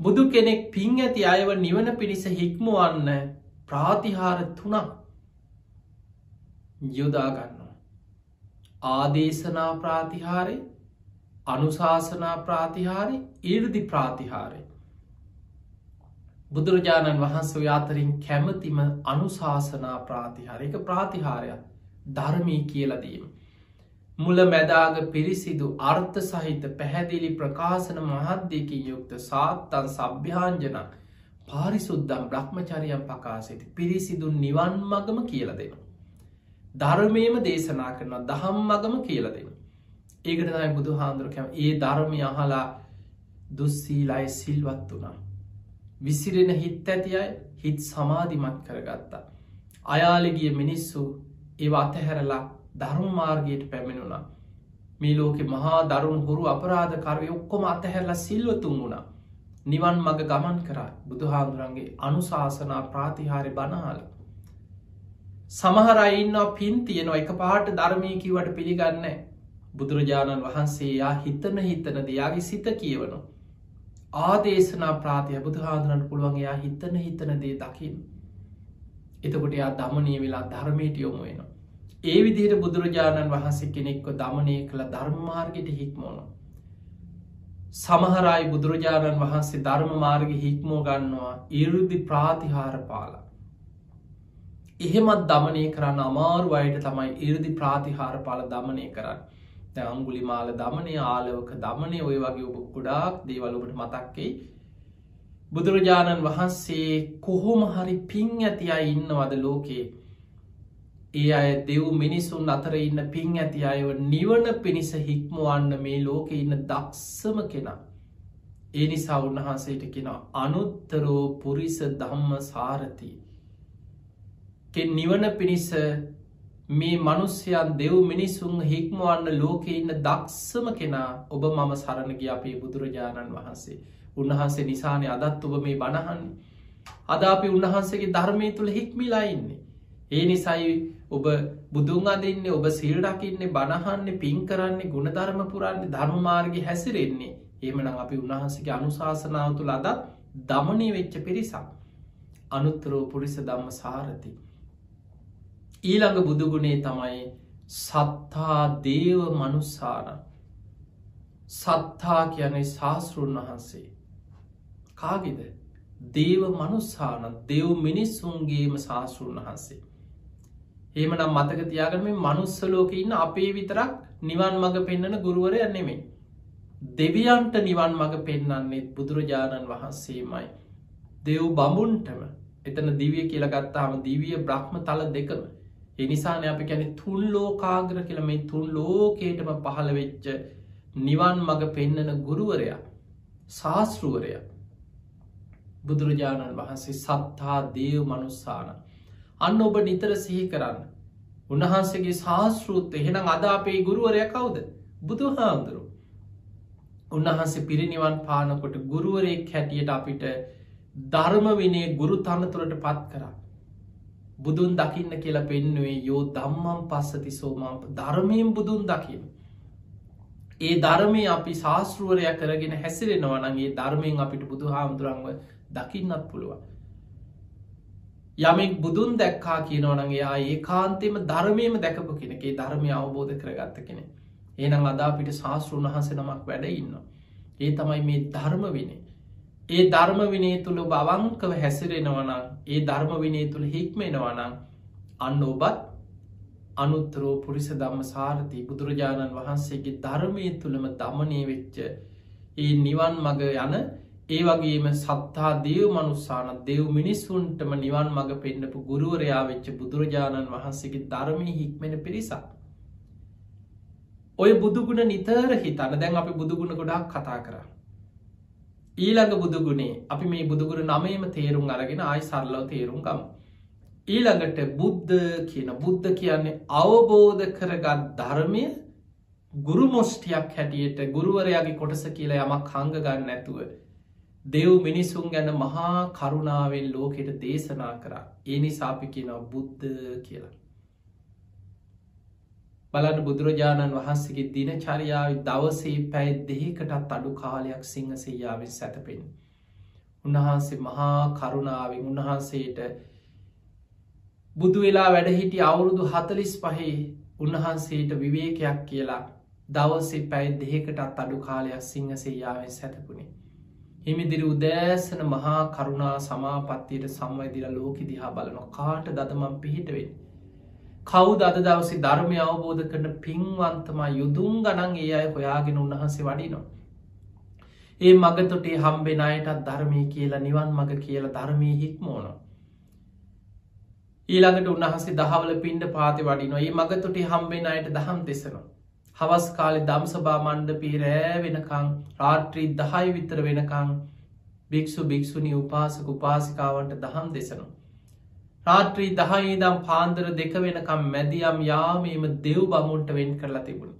[SPEAKER 1] බුදු කෙනෙක් පින් ඇති අයව නිවන පිණිස හික්මුවන්න ප්‍රාතිහාර තුනක් යොදාගන්නවා. ආදේශනා ප්‍රාතිහාරය අනුශාසනා ප්‍රාතිහාරි ඉර්දි ප්‍රාතිහාරය බුදුරජාණන් වහන්සේ අතරින් කැමතිම අනුශාසනා ප්‍රාතිහාරයක ප්‍රාතිහාරයක් ධර්මී කියලදීම. මුල මැදාග පිරිසිදු අර්ථ සහිත පැහැදිලි ප්‍රකාශන මහද්දයකින් යුක්ත සාත්තන් සභ්‍යාංජන පාරිසුද්දම් බ්‍රහ්මචරියම් පකාසිති පිරිසිදු නිවන් මගම කියල දෙෙන. ධර්මයම දේශනා කරන දහම් මගම කියල දෙෙන. ඒකට තයි බුදු හාන්දුරකැම ඒ ධර්මය අහලා දුස්සීලායි සිල්වත් වනා. විසිරෙන හිත් ඇති අය හිත් සමාධිමත් කරගත්තා. අයාලගිය මිනිස්සු ඒ අතහැරලා ධර්මමාර්ගයට පැමිණුණා. මේ ලෝකෙ මහා දරුණු හුරු අපරාධ කරය ඔක්කොම අතහැරලා සිල්වතුන් වුණා. නිවන් මග ගමන් කරා බුදුහාදුරන්ගේ අනුශාසනා ප්‍රාතිහාරය බනහල. සමහරයින්න පින් තියනවා එක පාට ධර්මයකිවට පිළිගන්න බුදුරජාණන් වහන්සේ යා හිතන හිතන දෙයාගේ සිත කියවනවා. ආදේශනා ප්‍රාතිය බුදුහාදුරන් පුළුවන් එයා හිතන හිතන දේ දකිින්. එතකොට එයා දමනය වෙලා ධර්මයට යොමු වෙනවා. ඒ විදිහට බුදුරජාණන් වහන්සේ කෙනෙක්ව දමනය කළ ධර්මමාර්ගයට හික්මෝන. සමහරයි බුදුරජාණන් වහන්සේ ධර්ම මාර්ග හික්මෝ ගන්නවා ඉරුදි ප්‍රාතිහාර පාල. එහෙමත් දමනය කරන්න අමාරු අයට තමයි ඉරදි ප්‍රාතිහාර පාල දමනය කරන්න අංගුලි මාල දමනය ආලවක දමනය ඔය වගේ ඔබ ගොඩාක් දේවලුබට මතක්කෙයි බුදුරජාණන් වහන්සේ කොහොම හරි පින් ඇති අයි ඉන්නවද ලෝකයේ ඒ අය දෙව් මිනිසුන් අතර ඉන්න පින් ඇති අයව නිවන පිණිස හික්මුවන්න මේ ලෝක ඉන්න දක්සම කෙනා. ඒ නිසා උන්වහන්සේට කෙනා අනුත්තරෝ පුරිස ධම්ම සාරති. කෙ නිවන පිණිස මේ මනුස්්‍යයන් දෙව් මිනිසුන් හික්මුවන්න ලෝක ඉන්න දක්සම කෙනා ඔබ මම සරණගිය අපේ බුදුරජාණන් වහන්සේ. උන්වහන්සේ නිසානය අදත් ඔබ මේ බණහන්නේ. අද අපි උන්වහන්සේගේ ධර්මය තුළ හික්මිලා ඉන්නේ. ඒ නිසයි ඔබ බුදුන් අදන්න ඔබ සිල්ඩකින්නේ බණහන්නේ පින් කරන්නේ ගුණධර්ම පුරන්නේ ධර්මමාර්ග හැසිරෙන්නේ ඒමනම් අපි උන්වහන්සගේ අනුශාසනාව තුළ අදත් දමනය වෙච්ච පිරිසක් අනුත්තරෝ පුරිස දම්ම සාරති ඊළඟ බුදුගුණේ තමයි සත්තා දේව මනුස්සාන සත්තා කියන්නේ ශාස්තෘන් වහන්සේ කාගෙද දේව මනුස්සාන දෙව් මිනිස්සුන්ගේම ශාස්තෘන් වහන්සේ ඒමනම් මතක තියාගන මේ මනුස්සලෝක ඉන්න අපේ විතරක් නිවන් මඟ පෙන්න්නන ගුරුවරය නෙමේ. දෙවියන්ට නිවන් මඟ පෙන්නන්නේ බුදුරජාණන් වහන්සේමයි. දෙව් බමුන්ටම එතන දිවිය කියලගත්තාම දිවිය බ්‍රහ්ම තල දෙකම. එනිසාන අප කැනෙ තුන් ලෝකාග්‍ර කියල මේ තුන් ලෝකේටම පහළ වෙච්ච නිවන් මඟ පෙන්නන ගුරුවරයා ශාස්තෘුවරය බුදුරජාණන් වහන්සේ සත්තා දේව මනුස්සාන අන්න ඔබ නිතර සිහි කරන්න. උන්වහන්සේගේ ශාස්ෘත් එහෙනම් අද අපේ ගුරුවරය කවුද බුදු හාමුදුරු. උන්වහන්සේ පිරිනිවන් පානකොට ගුරුවරයෙක් හැටියට අපිට ධර්ම විනේ ගුරු තනතුරට පත් කරා. බුදුන් දකින්න කියලා පෙන්නුවේ යෝ දම්මම් පස්සති සෝමම් ධර්මයෙන් බුදුන් දකින්න. ඒ ධර්මය අපි ශාස්ෘුවරය කරගෙන හැසිරෙනවනගේ ධර්මයෙන් අපිට බුදු හාමුදුරන්ව දකින්නත් පුළුවන්. යමෙක් බුදුන් දැක්කා කියනවනගේ ඒ කාන්තෙම ධර්මයම දැකපු කෙනෙකේ ධර්මය අවබෝධ කරගත්ත කෙනෙ ඒනම් අදාපිට ශාස්තෘන් වහස නමක් වැඩ ඉන්න ඒ තමයි මේ ධර්ම විනේ ඒ ධර්ම විනේ තුළ බවංකව හැසිරෙනවනං ඒ ධර්ම විනේ තුළ හික්මෙනවනං අන්න ඔබත් අනුත්තරෝ පුරිස දම්ම සාරති බුදුරජාණන් වහන්සේගේ ධර්මය තුළම දමනය වෙච්ච ඒ නිවන් මග යන ඒ වගේම සත්තා දේව මනුස්සාන දෙව් මිනිස්සුන්ටම නිවන් මඟ පෙන්න්නපු ගුරුවරයා වෙච්ච බුදුරජාණන් වහන්සේගේ ධර්මය හික්මෙන පිරිසක්. ඔය බුදුගුණ නිතර හිතන දැන් අපි බුදුගුණ ගොඩක් කතා කර. ඊළඟ බුදුගුණේ අපි මේ බුදුගුණ නමේම තේරුම් අරගෙන ආයි සරලව තේරුම් ගම. ඊළඟට බුද්ධ කියන බුද්ධ කියන්නේ අවබෝධ කරගත් ධර්මය ගුරු මොෂ්ටියක් හැටියට ගුරුවරයාගේ කොටස කියලා යමක් හංග ගන්න ඇතුව දෙව් මිනිසුන් ගැන මහා කරුණාවෙන් ලෝකෙට දේශනා කරා ඒ නිසාපි කියනව බුද්ධ කියලා. බලන්න බුදුරජාණන් වහන්සේගේ දින චරියාව දවසේ පැයි දෙහිකටත් අඩු කාලයක් සිංහ සයාවෙන් සැතපෙන්. උන්වහන්සේ මහා කරුණාවෙන් උන්වහන්සේට බුදු වෙලා වැඩහිටි අවුරුදු හතලිස් පහේ උන්වහන්සේට විවේකයක් කියලා දවසේ පැයි දෙහෙකටත් අඩු කාලයක් සිංහ සයාවෙන් සැතපුුණේ. හිමිදිරි උදෑසන මහා කරුණා සමාපත්තියට සම්වයිදිල ලෝක දිහා බලන කාට දදමම් පිහිටවෙන්. කවු දද දවසි ධර්මය අවබෝධ කරන පින්වන්තමා යුදුම් ගනන් ඒ අය හොයාගෙන උන්වහන්සේ වඩිනවා. ඒ මගතොටේ හම්බෙන අයටත් ධර්මය කියලා නිවන් මඟ කියලා ධර්මය හික්මෝන. ඊළඟට උන්වහන්සේ දහවල පින්ඩ පාති වඩිනවා ඒ මගතොටේ හම්බෙන අයට දහම් දෙසනවා. හවස් කාලෙ දම්සභා මණ්ඩ පීරෑ වෙනකං රාත්‍රී දහයි විතර වෙනකං භික්‍ෂු භික්‍ෂුණී උපාසක උපාසිකාවන්ට දහම් දෙසනවා. රාත්‍රී දහයිදම් පාන්දර දෙක වෙනකම් මැදියම් යාමීම දෙව් බමුන්ට වෙන් කරලා තිබුණ.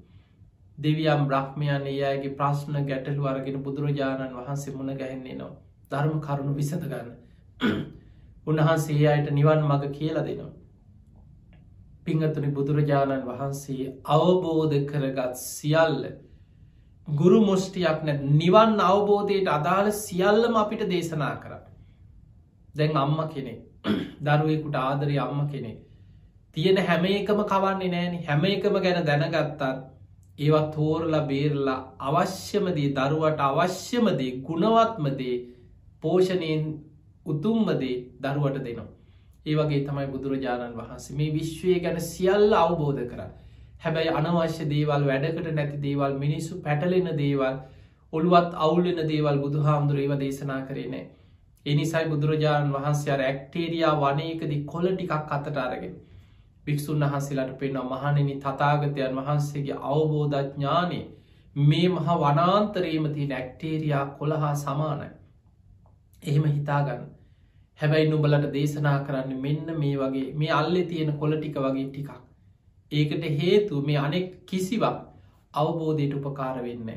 [SPEAKER 1] දෙවියම් බ්‍රහ්මයන් ඒ අයගේ ප්‍රශ්න ගැටලු අරගෙන බුදුරජාණන් වහන්සේ මුණ ගැහෙන්නේ නවා. ධර්ම කරුණු විසඳගන්න. [clears throat] උන්වහන්සේ අයට නිවන් මඟ කියලා දෙනවා. පිංහතුනි බුදුරජාණන් වහන්සේ අවබෝධ කරගත් සියල්ල ගුරු මුෂ්ටියක් නැ නිවන් අවබෝධයට අදාළ සියල්ලම අපිට දේශනා කර. දැන් අම්ම කෙනෙක් දරුවෙකුට ආදරය අම්ම කෙනෙක්. තියෙන හැම එකම කවන්නේ නෑන හැම එකම ගැන දැනගත්තත් ඒවත් තෝරලා බේරලා අවශ්‍යමදී දරුවට අවශ්‍යමදේ ගුණවත්මදේ පෝෂණයෙන් උතුම්මදේ දරුවට දෙනවා. ඒ වගේ තමයි බුදුරජාණන් වහන්සේ මේ විශ්වය ගැන සියල්ල අවබෝධ කර. හැබැයි අනවශ්‍ය දේවල් වැඩකට නැති දේවල් මිනිස්සු පැටලෙන දේවල් ඔළුවත් අවුල්ලෙන දේවල් බුදු හාමුදුරේව දේශනා කරේ එනිසයි බුදුරජාණන් වහන්සේ අර ඇක්ටේරයා වනයකදි කොල ටිකක් අතට අරගෙන භික්‍ෂූන් වහන්සේලාට පෙන්න්න මහනෙනි තතාගතයන් වහන්සේගේ අවබෝධඥානය මේ මහා වනාන්තරේමති නැක්ටේරයා කොළහා සමානයි. එහෙම හිතාගන්න හැබැයි නුබලට දේශනා කරන්න මෙන්න මේ වගේ මේ අල්ලෙ තියෙන කොල ටික වගේ ටිකක්. ඒකට හේතු මේ අනෙක් කිසිවක් අවබෝධයට උපකාර වෙන්න.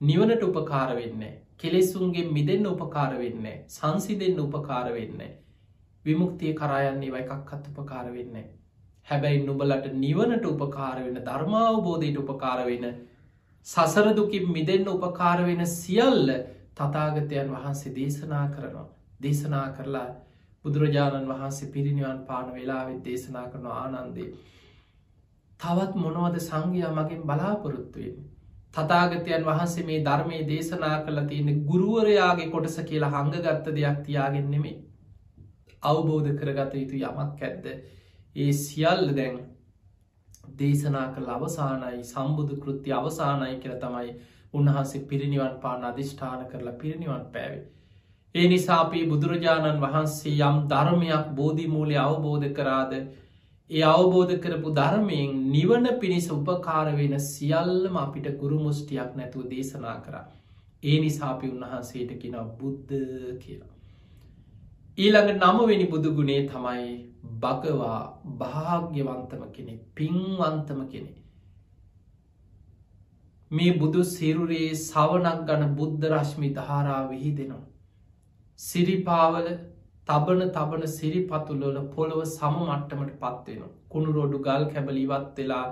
[SPEAKER 1] නිවනට උපකාර වෙන්නේ කෙලෙස්සුන්ගේ මිදෙන්න්න උපකාර වෙන්න සංසිදෙන්න්න උපකාර වෙන්න විමුක්තිය කරයන්නේ එකක්කත් උපකාර වෙන්න හැබැයි නුබලට නිවනට උපකාර වෙන ධර්මාවබෝධයට උපකාර වෙන සසරදුකින් මිදෙන්න්න උපකාර වෙන සියල්ල තතාගතයන් වහන්සේ දේශනා කරනවා. දේශනා කරලා බුදුරජාණන් වහන්සේ පිරිනිවන් පාන වෙලාවෙත් දේශනා කරන ආනන්දේ. තවත් මොනවද සංඝයා මගින් බලාපොරොත්තුවෙන් තතාගතයන් වහන්සේ මේ ධර්මය දේශනා කළ තියෙන ගුරුවරයාගේ කොටස කියලා හඟගත්ත දෙයක් තියාගෙන නෙමේ අවබෝධ කරගත යුතු යමක් ඇද්ද ඒ සියල්ල දැන් දේශනා කළ අවසානයි සම්බුදු කෘති අවසානයි කියල තමයි උන්වහන්සේ පිරිනිවන් පාන අධිෂ්ඨාන කරලා පිරිනිවන් පැවේ. ඒ නිසාපී බුදුරජාණන් වහන්සේ යම් ධර්මයක් බෝධිමූලය අවබෝධ කරාද ඒ අවබෝධ කරපු ධර්මයෙන් නිවන පිණිස උපකාර වෙන සියල්ලම අපිට ගුරු මුෂ්ටියක් නැතුව දේශනා කර. ඒ නිසාපි උන්වහන්සේට කෙන බුද්ධ කියලා. ඊළඟ නමවෙනි බුදුගුණේ තමයි භගවා භාග්‍යවන්තම කෙනෙ පින්වන්තම කෙනෙ. මේ බුදු සිරුරේ සවනක් ගන බුද්ධ රශ්මි ධාරා විහි දෙනවා. සිරිපාවල තබන තබන සිරිපතුල්ලොල පොළොව සම මට්ටමට පත්වෙන. කුණු රොඩු ගල් කැබලිවත් වෙලා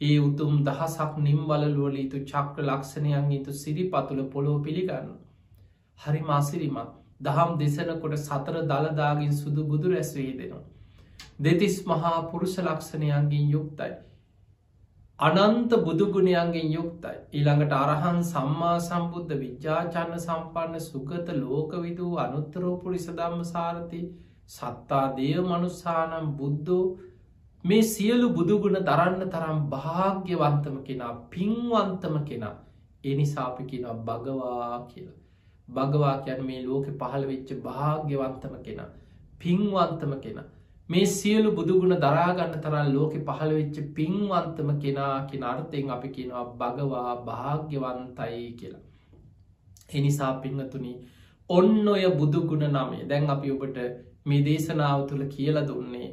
[SPEAKER 1] ඒ උතුම් දහසක් නිම්බලලුවලීතු චක්‍ර ලක්ෂණයන් තු සිරිපතුල පොළොව පිළිගන්න. හරි මාසිරිමත් දහම් දෙසනකොට සතර දළදාගින් සුදු බුදු රැස්වේ දෙනවා. දෙතිස් මහා පුරුෂ ලක්ෂණයන්ගින් යුක්තයි. අනන්ත බුදුගුණයන්ගෙන් යුක්තයි. ඊළඟට අරහන් සම්මා සම්බුද්ධ විද්‍යාචන්න සම්පන්න සුගත ලෝකවිදූ අනුත්තරෝපුරි සදම්ම සාරති සත්තා දේව මනුස්සානම් බුද්ධෝ මේ සියලු බුදුගුණ දරන්න තරම් භාග්‍යවන්තම කෙනා පින්වන්තම කෙනා එනිසාපි කෙනා භගවා කියලා. භගවා කියන් මේ ලෝක පහළ වෙච්ච භාග්‍යවන්තම කෙනා පින්වන්තම කෙනා මේ සියලු බුදුගුණ දරාගන්න තරන් ලෝකෙ පහළවෙච්ච පින්වන්තම කෙනා කෙන අර්ථයෙන් අපි කෙනවා භගවා භාග්‍යවන්තයි කියලා. එනිසා පිංහතුනි ඔන්න ඔය බුදුගුණ නමේ දැන් අපි ඔබට මේ දේශනාව තුළ කියල දුන්නේ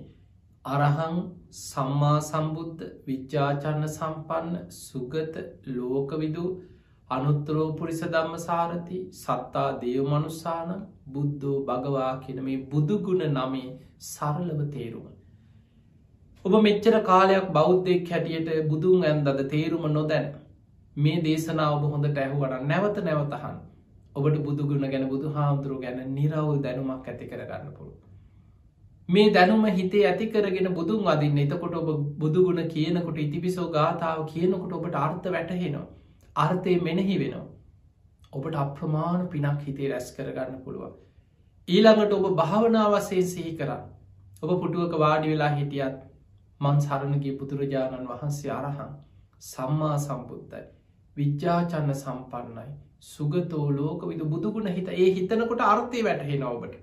[SPEAKER 1] අරහං සම්මා සම්බුද්ධ විච්චාචන්න සම්පන්න සුගත ලෝකවිදු අනුත්තරෝපුරිස ධම්ම සාරති සත්තා දේවමනුස්සාන බුද්ධෝ භගවා කියන මේ බුදුගුණ නමේ සරලව තේරුම. ඔබ මෙච්චර කාලයක් බෞද්ධෙක් හැටියට බුදුන් ඇන්දද තේරුම නොදැන මේ දේශනා ඔබ හොඳට ඇහුවට නැවත නැවතහන් ඔබට බුදුගුණ ගැන බුදු හාමුදුරුව ගැන නිරවුල් දැනුමක් ඇති කරගන්න පුළුව. මේ දැනුම හිතේ ඇති කරගෙන බුදුන් අදින්න එතකොට ඔබ බුදුගුණ කියනකොට ඉතිපිසෝ ගාථාව කියනකොට ඔබට අර්ථ වැටහෙනවා. අර්ථය මෙනෙහි වෙනවා. ඔබට අප්‍රමාණ පිනක් හිතේ රැස් කරගන්න පුළුවන්. ඊළඟට ඔබ භාවනාවසේ සිහි කරන්න. ඔබ පුටුවක වාඩි වෙලා හිටියත් මන් සරණගේ බුදුරජාණන් වහන්සේ අරහන් සම්මා සම්බුද්ධයි විද්‍යාචන්න සම්පන්නයි සුගතෝ ලෝක විදු බුදුගුණ හිත ඒ හිතනකොට අර්ථය වැටහෙන ඔබට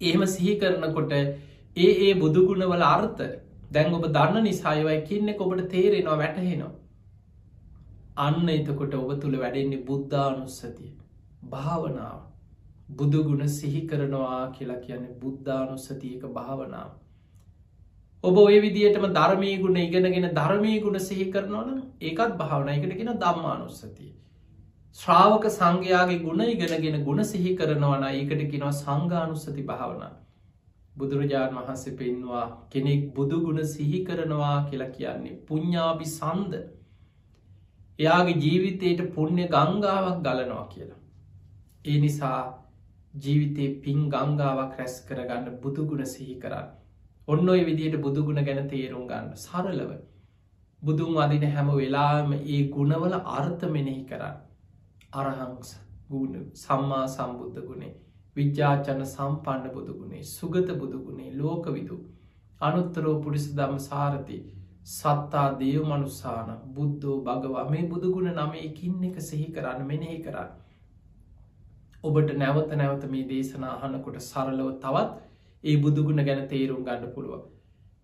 [SPEAKER 1] එහෙම සිහි කරනකොට ඒ ඒ බුදුගුණවල අර්ථ දැන් ඔබ දන්න නිසායවයි කියන්න ඔබට තේරෙනවා වැටහෙනවා අන්න එතකොට ඔබ තුළ වැඩෙන්නේ බුද්ධානුස්සතිය භාවනාව බුදුගුණ සිහි කරනවා කියලා කියන්නේ බුද්ධානුස්සතියක භාවනාව ඔබ ඔය විදිටම ධර්මී ගුණ ඉගෙනගෙන ධර්මී ගුණ සිහි කරනවන ඒකත් භාවනයකටගෙන දම්මානුස්සතිය. ශ්‍රාවක සංඝයාගේ ගුණ ඉගෙනගෙන ගුණ සිහි කරනවන ඒකට කෙනවා සංඝානුස්සති භාවන. බුදුරජාණන් වහන්සේ පෙන්වා කෙනෙක් බුදුගුණ සිහි කරනවා කියලා කියන්නේ පුඤ්ඥාබි සන්ද එයාගේ ජීවිතයට පුුණ්‍ය ගංගාවක් ගලනවා කියලා. ඒ නිසා ජීවිතේ පින් ගංගාවක් රැස් කරගන්න බුදුගුණ සිහි කරන්න. ඔන්න ඔය විදියට බුදුගුණ ගැන තේරුම් ගන්න සරලව බුදුන් අදින හැම වෙලාම ඒ ගුණවල අර්ථ මෙනෙහි කරන්න අරහංස ගුණ සම්මා සම්බුද්ධ ගුණේ විද්‍යාචන සම්පන්න බුදුගුණේ සුගත බුදුගුණේ ලෝකවිදු අනුත්තරෝ පුරිස දම්ම සාරති සත්තා දේව මනුස්සාන බුද්ධෝ භගවා මේ බුදුගුණ නම එකින් එක සිහි කරන්න මෙනෙහි කරන්න ඔබට නැවත නැවත මේ දේශනා අහනකොට සරලව තවත් ඒ බුදුගුණ ගැන තේරුම් ගන්න පුළුව.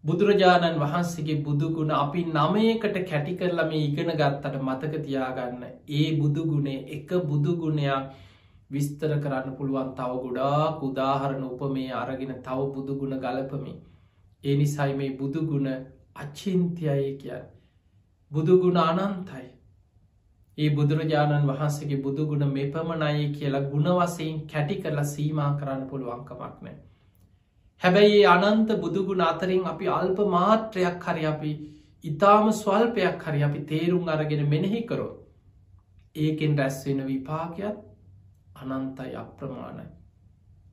[SPEAKER 1] බුදුරජාණන් වහන්සේගේ බුදුගුණ අපි නමයකට කැටි කරලම ඉගෙන ගත්තට මතක තියාගන්න ඒ බුදුගුණේ එක බුදුගුණයක් විස්තර කරන්න පුළුවන් තව ගොඩා උදාහරණ උපමේ අරගෙන තව බුදුගුණ ගලපමි. ඒ නිසයි මේ බුදුගුණ අච්චින්තියය කිය. බුදුගුණ අනන්තයි. ඒ බුදුරජාණන් වහන්සේගේ බුදුගුණ මෙපමණයි කියලා ගුණවසයෙන් කැටි කරලා සීමා කරන්න පුළුවන්කමක් නෑ. හැබැයි අනන්ත බුදුගුණ අතරින් අපි අල්ප මාත්‍රයක් හරි අපි ඉතාම ස්වල්පයක් හරි අපි තේරුම් අරගෙන මෙනෙහි කරෝ. ඒකෙන් රැස්වෙන විපාකයක් අනන්තයි අප්‍රමාණයි.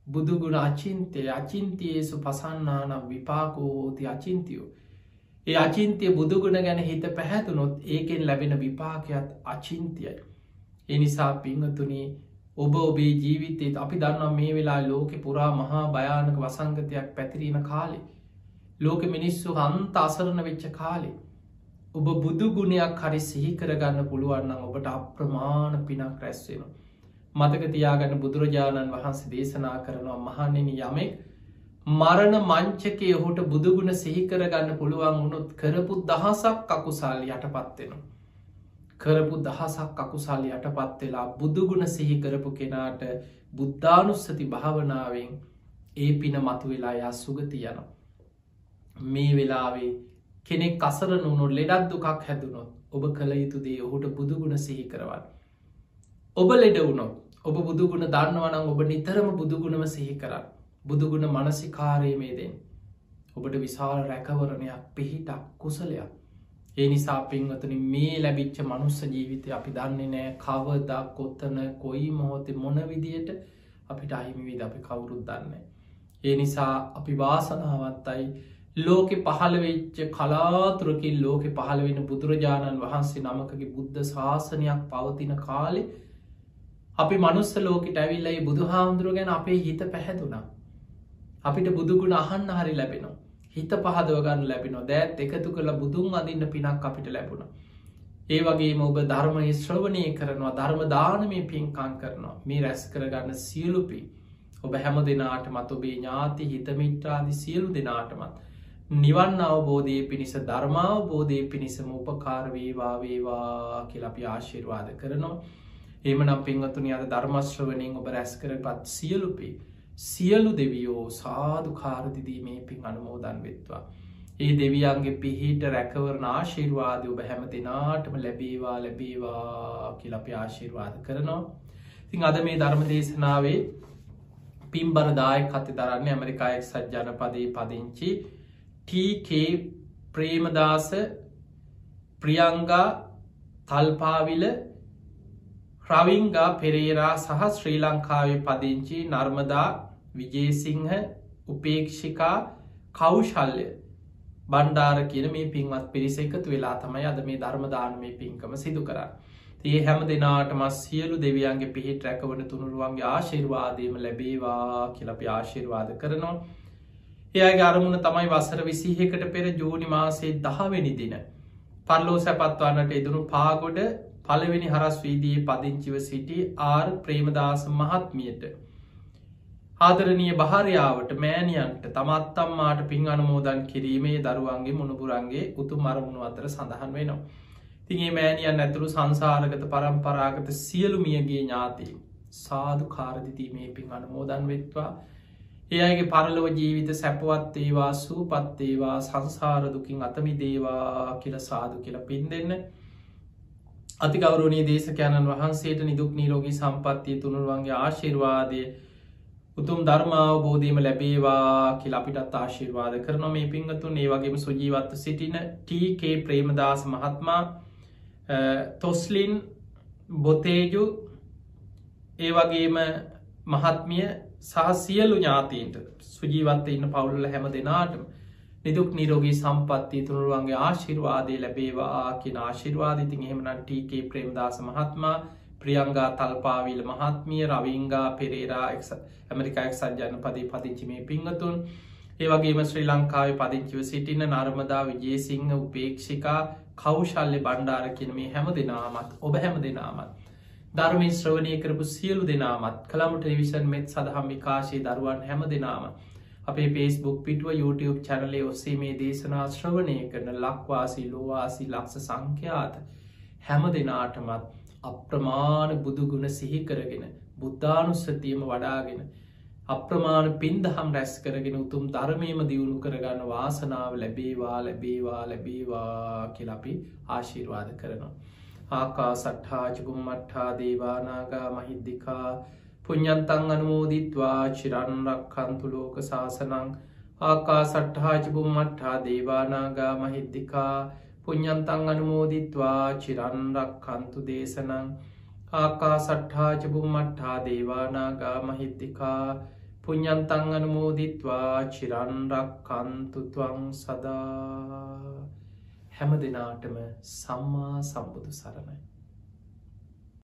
[SPEAKER 1] බුදුගුණ අචින්තය අචින්තියේසු පසන්නානම් විපාකෝහෝති අචින්තියෝ. ඒ අචින්තිය බුදුගුණ ගැන හිත පැහැතුනොත් ඒකෙන් ලැබෙන විපාකයක් අචින්තියයි. එනිසා පිංහතුනී ඔබ ඔබේ ජීවිතයත් අපි දන්නවා මේ වෙලා ලෝකෙ පුරා මහා භයානක වසංගතයක් පැතිරීම කාලෙ. ලෝක මිනිස්සු හන්ත අසරණ වෙච්ච කාලේ. ඔබ බුදු ගුණයක් හරි සිහි කරගන්න පුළුවන්නම් ඔබට අප්‍රමාණ පිනක් රැස්වෙන. මතක තියාගන්න බුදුරජාණන් වහන්සේ දේශනා කරනවා මහනෙන යමෙක් මරණ මංචකය ඔහුට බුදුගුණ සිහි කරගන්න පුළුවන් වුණොත් කරපු දහසක් අකුසල් යටපත්වෙනවා. කරපු දහසක් අකුසල් යටපත් වෙලා බුදුගුණ සිහි කරපු කෙනාට බුද්ධානුස්සති භාවනාවෙන් ඒ පින මතු වෙලා යා සුගති යන. මේ වෙලාවේ කෙනෙක් අසර නුණු ලෙඩක් දුකක් හැදුනොත් ඔබ කළ යුතුදේ ඔහුට බුදුගුණ සිහි කරවන්න. ඔබ ලෙඩ වුණොත් ඔබ බුදුගුණ දන්නවනම් ඔබ නිතරම බුදුගුණම සිහි කරන්න බුදුගුණ මනසිකාරයමේ දෙෙන් ඔබට විශාල රැකවරණයක් පිහිටක් කුසලයක් ඒ නිසා පින්වතන මේ ලැබිච්ච මනුස්ස ජීවිතය අපි දන්නේ නෑ කවදක් කොත්තන කොයි මොහොතේ මොන විදියට අපිට අහිමිවිද අපි කවුරුත් දන්න. ඒ නිසා අපි වාසනාවත්තයි ලෝකෙ පහළවෙච්ච කලාතුරකින් ලෝකෙ පහළ වෙන බුදුරජාණන් වහන්සේ නමකගේ බුද්ධ ශාසනයක් පවතින කාලෙ අපි මනුස්ස ලෝකට ඇවිල්ලයි බුදු හාමුදුරුව ගැන අපේ හිත පැහැදුනා. අපිට බුදුගුණ අහන්න හරි ලැබෙනවා. හිත පහදවගන්න ලැබෙනවා දෑත් එකතු කළ බුදුන් අදින්න පිනක් අපිට ලැබුණ. ඒ වගේ ඔබ ධර්මය ශ්‍රවණය කරනවා ධර්ම දානමය පින්කං කරනවා මේ රැස් කරගන්න සියලුපි ඔබ හැම දෙනාටමත් ඔබේ ඥාති හිතමිට්‍රාදි සියලු දෙනාටමත් නිවන් අවබෝධය පිණිස ධර්මාවබෝධය පිණිසම උපකාරවේවා වේවා කියලපි ආශිර්වාද කරනවා ඒමනම් පින්වතුනි අද ධර්මශ්‍රවනින් ඔබ රැස් කරපත් සියලුපේ සියලු දෙවියෝ සාධු කාරදිදීමේ පින් අනුමෝදන් වෙත්වා. ඒ දෙවියන්ගේ පිහිට රැකවරණ ආශිර්වාද ඔබ හැම දෙනාටම ලැබේවා ලැබේවා කියලපි ආශිර්වාද කරනවා. තින් අද මේ ධර්ම දේශනාවේ පිම්බරදාය කති දරන්න ඇමරිකායක් සජ්ජනපදයේ පදිංචි TK ප්‍රේමදාස ප්‍රියංගා තල්පාවිල රවිංගා පෙරේරා සහ ශ්‍රී ලංකාවේ පදිංචි නර්මදා විජේසිංහ උපේක්ෂිකා කෞශල්ය බණ්ඩාර කියන මේ පින්වත් පිරිස එකතු වෙලා තමයි අද මේ ධර්මදාන මේ පින්කම සිදු කර. ඒ හැම දෙනාට මස් සියලු දෙවියන්ගේ පිහිට රැකවන තුනුරුවන්ගේ ආශිර්වාදයම ලැබේවා කියලපි ආශිර්වාද කරනවා. එයාගේ අරමුණ තමයි වසර විසිහකට පෙර ජූනි මාසේ දහවෙනි දින. පල්ලෝ සැපත්වන්නට එදුණු පාගොඩ පළවෙනි හරස් වීදී පදිංචිව සිටි ආර් ප්‍රේමදාස මහත්මියට. ආදරණය භාරයාවට මෑනියන්ට තමත්තම්මාට පින් අනමෝදන් කිරීමේ දරුවන්ගේ මුණපුරන්ගේ උතු මරමුණු අතර සඳහන් වෙනවා. තිගේ මෑනියන් ඇතුළු සංසාරගත පරම්පරාගත සියලු මියගේ ඥාතී සාධු කාරදිතීමේ පින් අනමෝදන් වෙත්වා ඒ අයගේ පරලොව ජීවිත සැපවත් ඒවා සූපත් ඒවා සංසාරදුකින් අතමි දේවා කියල සාදු කියලා පින් දෙන්න අතිකවරුණී දේශකයණන් වහන්සේට නිදුක් නීරෝගී සම්පත්තිය තුනුරුවන්ගේ ආශිර්වාදය උතුම් ධර්මාවබෝධීම ලැබේවා කියල අපිටත් ආශිර්වාද කරන මේ පිංහතුන් ඒ වගේම සුජීවත්ව සිටින ටකේ ප්‍රේමදාස මහත්මා තොස්ලින් බොතේජු ඒ වගේම මහත්මිය සහ සියලු ඥාතීන්ට සුජීවත්ත ඉන්න පවුල්ල හැම දෙනාටම නිදුක් නිරෝගී සම්පත්ති තුළුවන්ගේ ආශිර්වාදය ලැබේවා කියෙන ආශිර්වාදිතින් එහෙමනන් ටීකේ ප්‍රේම්දාස මහත්මා ප්‍රියංගා තල්පාවිල මහත්මිය රවිංගා පෙරේරා ඇමරිකායක් සජ්‍යන පදී පදිංචිමේ පිංහතුන් ඒවගේම ශ්‍රී ලංකාව පදිංචිව සිටින නර්මදා විජේසිංහ උපේක්ෂිකා කෞශල්‍ය බණ්ඩාර කියන මේ හැම දෙනාමත් ඔබ හැම දෙනාමත් ධර්මින් ශ්‍රවණය කරපු සියලු දෙනාමත් කළම ටෙලිවිෂන් මෙත් සඳහම් විකාශය දරුවන් හැම දෙනාම අපේ පේස්බුක් පිටුව YouTube චැනලේ ඔස්සේ මේ දේශනා ශ්‍රවණය කරන ලක්වාසී ලෝවාසි ලක්ෂ සංඛ්‍යාත හැම දෙනාටමත් අප්‍රමාණ බුදුගුණ සිහිකරගෙන බුද්ධානුස්සතියම වඩාගෙන අප්‍රමාණ පින්දහම් රැස් කරගෙන උතුම් ධර්මයම දියුණු කරගන්න වාසනාව ලැබේවා ලැබේවා ලැබේවා කියලපි ආශීර්වාද කරනවා. ආකා සට්හාචකුම්මට්හා දේවානාගා මහිද්දිකා පුഞ්ඥන්තං අනුමෝදිත්වා චිරන්රක්කන්තු ලෝක සාසනං. ආකා සට්හාජිබුම් මට්හා දේවානාගා මහිද්දිකා පුഞ්ඥන්තං අනුමෝදිත්වා චිරන්රක්කන්තු දේශනං. ආකා සට්හාජිබුම් මට්හා දේවානාගා මහිද්දිකා පුഞ්ඥන්තං අනුමෝදිත්වා චිරන්රක්කන්තුතුවං සදා. හැම දෙනාටම සම්මා සම්බුදු සරණයි.